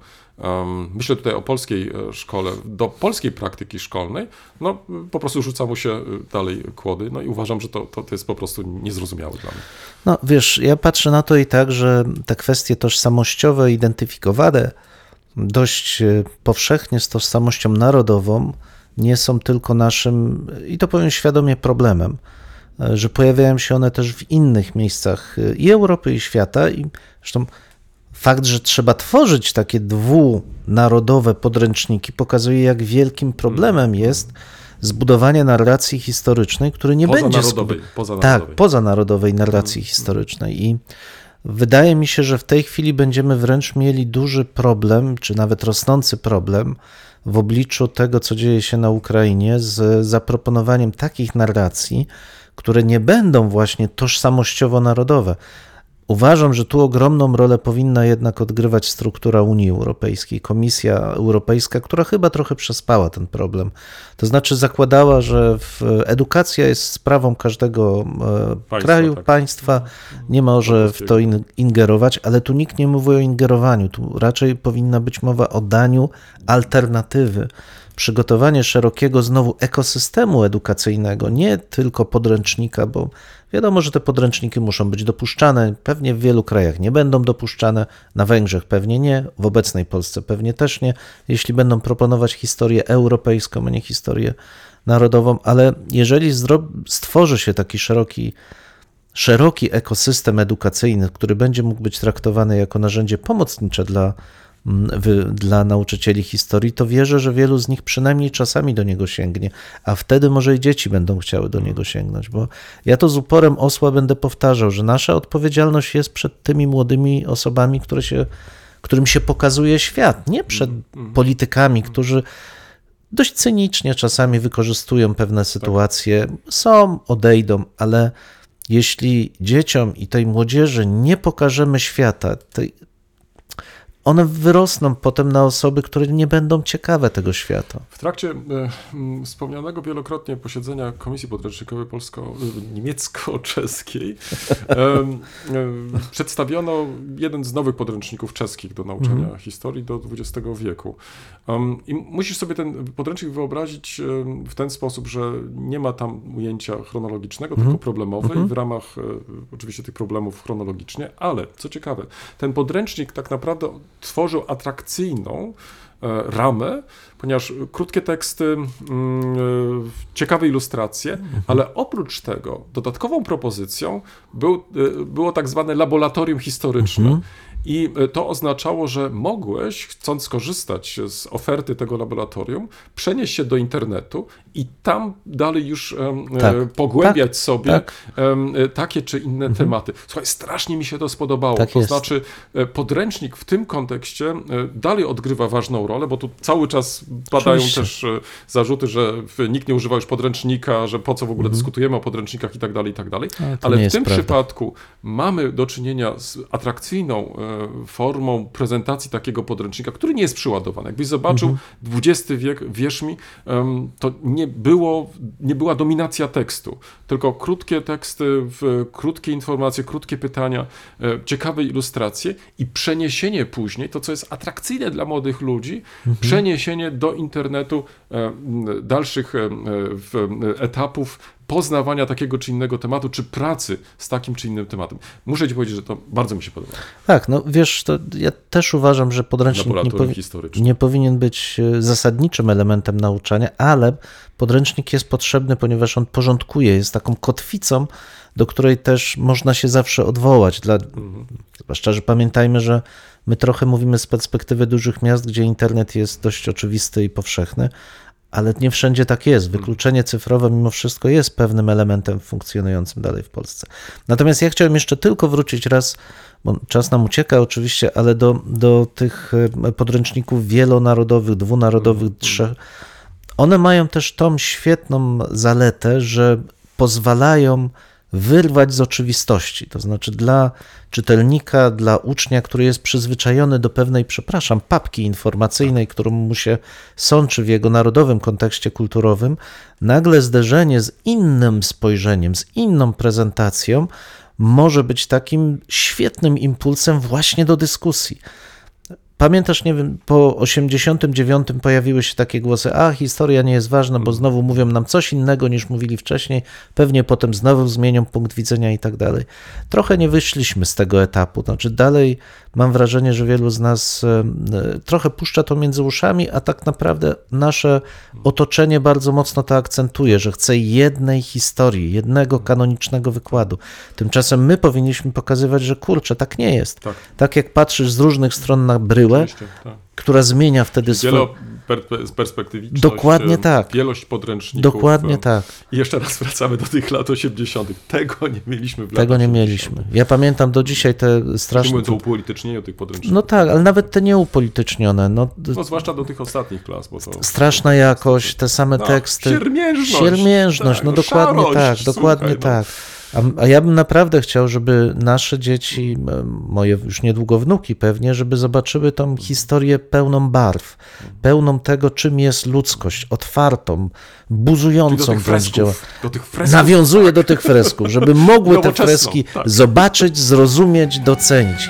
myślę tutaj o polskiej e, szkole, do polskiej praktyki szkolnej, no po prostu rzuca mu się e, dalej kłody. No i uważam, że to, to, to jest po prostu niezrozumiałe dla mnie. No wiesz, ja patrzę na to i tak, że te kwestie tożsamościowe, identyfikowane dość e, powszechnie z tożsamością narodową, nie są tylko naszym, i to powiem świadomie, problemem, że pojawiają się one też w innych miejscach i Europy, i świata. I zresztą fakt, że trzeba tworzyć takie dwunarodowe podręczniki, pokazuje, jak wielkim problemem jest zbudowanie narracji historycznej, który nie będzie. Narodowej, poza tak, pozanarodowej narracji hmm. historycznej. I wydaje mi się, że w tej chwili będziemy wręcz mieli duży problem, czy nawet rosnący problem w obliczu tego, co dzieje się na Ukrainie, z zaproponowaniem takich narracji, które nie będą właśnie tożsamościowo-narodowe. Uważam, że tu ogromną rolę powinna jednak odgrywać struktura Unii Europejskiej, Komisja Europejska, która chyba trochę przespała ten problem. To znaczy zakładała, że edukacja jest sprawą każdego e, państwa, kraju, tak. państwa, nie może w to ingerować, ale tu nikt nie mówi o ingerowaniu, tu raczej powinna być mowa o daniu alternatywy przygotowanie szerokiego znowu ekosystemu edukacyjnego, nie tylko podręcznika, bo wiadomo, że te podręczniki muszą być dopuszczane. Pewnie w wielu krajach nie będą dopuszczane, na Węgrzech pewnie nie, w obecnej Polsce pewnie też nie, jeśli będą proponować historię europejską, a nie historię narodową, ale jeżeli stworzy się taki szeroki szeroki ekosystem edukacyjny, który będzie mógł być traktowany jako narzędzie pomocnicze dla dla nauczycieli historii, to wierzę, że wielu z nich przynajmniej czasami do niego sięgnie, a wtedy może i dzieci będą chciały do niego sięgnąć, bo ja to z uporem osła będę powtarzał, że nasza odpowiedzialność jest przed tymi młodymi osobami, które się, którym się pokazuje świat, nie przed politykami, którzy dość cynicznie czasami wykorzystują pewne sytuacje, są, odejdą, ale jeśli dzieciom i tej młodzieży nie pokażemy świata, tej, one wyrosną potem na osoby, które nie będą ciekawe tego świata. W trakcie e, wspomnianego wielokrotnie posiedzenia Komisji Podręcznikowej polsko-niemiecko-czeskiej [LAUGHS] e, e, przedstawiono jeden z nowych podręczników czeskich do nauczania mm -hmm. historii do XX wieku. I musisz sobie ten podręcznik wyobrazić w ten sposób, że nie ma tam ujęcia chronologicznego, mm -hmm. tylko problemowe mm -hmm. i w ramach oczywiście tych problemów chronologicznie, ale co ciekawe, ten podręcznik tak naprawdę tworzył atrakcyjną e, ramę, ponieważ krótkie teksty, mm, e, ciekawe ilustracje, mhm. ale oprócz tego dodatkową propozycją był, e, było tak zwane laboratorium historyczne. Mhm. I to oznaczało, że mogłeś, chcąc skorzystać z oferty tego laboratorium, przenieść się do internetu i tam dalej już e, tak, pogłębiać tak, sobie tak. E, takie czy inne mhm. tematy. Słuchaj, strasznie mi się to spodobało. Tak to jest. znaczy, podręcznik w tym kontekście dalej odgrywa ważną rolę, bo tu cały czas padają Oczywiście. też zarzuty, że nikt nie używa już podręcznika, że po co w ogóle mhm. dyskutujemy o podręcznikach i tak dalej, i tak dalej. Ale, Ale w tym prawda. przypadku mamy do czynienia z atrakcyjną formą prezentacji takiego podręcznika, który nie jest przyładowany. Jakbyś zobaczył mhm. XX wiek, wierz mi, to nie, było, nie była dominacja tekstu, tylko krótkie teksty, krótkie informacje, krótkie pytania, e, ciekawe ilustracje i przeniesienie później, to co jest atrakcyjne dla młodych ludzi, mhm. przeniesienie do internetu e, dalszych e, etapów poznawania takiego czy innego tematu, czy pracy z takim czy innym tematem. Muszę ci powiedzieć, że to bardzo mi się podoba. Tak, no wiesz, to ja też uważam, że podręcznik nie, powi nie powinien być e, zasadniczym elementem nauczania, ale podręcznik jest potrzebny, ponieważ on porządkuje, jest taką kotwicą, do której też można się zawsze odwołać. Dla, mhm. Zwłaszcza, że pamiętajmy, że my trochę mówimy z perspektywy dużych miast, gdzie internet jest dość oczywisty i powszechny, ale nie wszędzie tak jest. Wykluczenie cyfrowe mimo wszystko jest pewnym elementem funkcjonującym dalej w Polsce. Natomiast ja chciałem jeszcze tylko wrócić raz, bo czas nam ucieka oczywiście, ale do, do tych e, podręczników wielonarodowych, dwunarodowych, mm, trzech. One mają też tą świetną zaletę, że pozwalają wyrwać z oczywistości. To znaczy dla czytelnika, dla ucznia, który jest przyzwyczajony do pewnej, przepraszam, papki informacyjnej, którą mu się sączy w jego narodowym kontekście kulturowym, nagle zderzenie z innym spojrzeniem, z inną prezentacją może być takim świetnym impulsem właśnie do dyskusji. Pamiętasz, nie wiem, po 89 pojawiły się takie głosy, a historia nie jest ważna, bo znowu mówią nam coś innego niż mówili wcześniej, pewnie potem znowu zmienią punkt widzenia i tak dalej. Trochę nie wyszliśmy z tego etapu, znaczy dalej mam wrażenie, że wielu z nas e, trochę puszcza to między uszami, a tak naprawdę nasze otoczenie bardzo mocno to akcentuje, że chce jednej historii, jednego kanonicznego wykładu. Tymczasem my powinniśmy pokazywać, że kurczę, tak nie jest. Tak. Tak jak patrzysz z różnych stron na bryłę, Tak. która zmienia wtedy swoje... Wieloperspektywiczność, Dokładnie e, tak. wielość podręczników. Dokładnie e, tak. I jeszcze raz wracamy do tych lat 80. Tego nie mieliśmy w Tego latach nie 80. mieliśmy. Ja pamiętam do dzisiaj te Nie straszne... mówiąc o upolitycznieniu tych podręczników. No tak, ale nawet te nieupolitycznione, no... No, zwłaszcza do tych ostatnich klas, bo to... Straszna jakość, te same No, teksty. siermiężność. Siermiężność, Tak, no no dokładnie szarość, tak, dokładnie słuchaj, no. Tak. A, a ja bym naprawdę chciał, żeby nasze dzieci, moje już niedługo wnuki pewnie, żeby zobaczyły tą historię pełną barw, pełną tego, czym jest ludzkość, otwartą, buzującą wręcz dzieła. do tych fresków. Nawiązuje do tych fresków, żeby mogły te freski tak. zobaczyć, zrozumieć, docenić.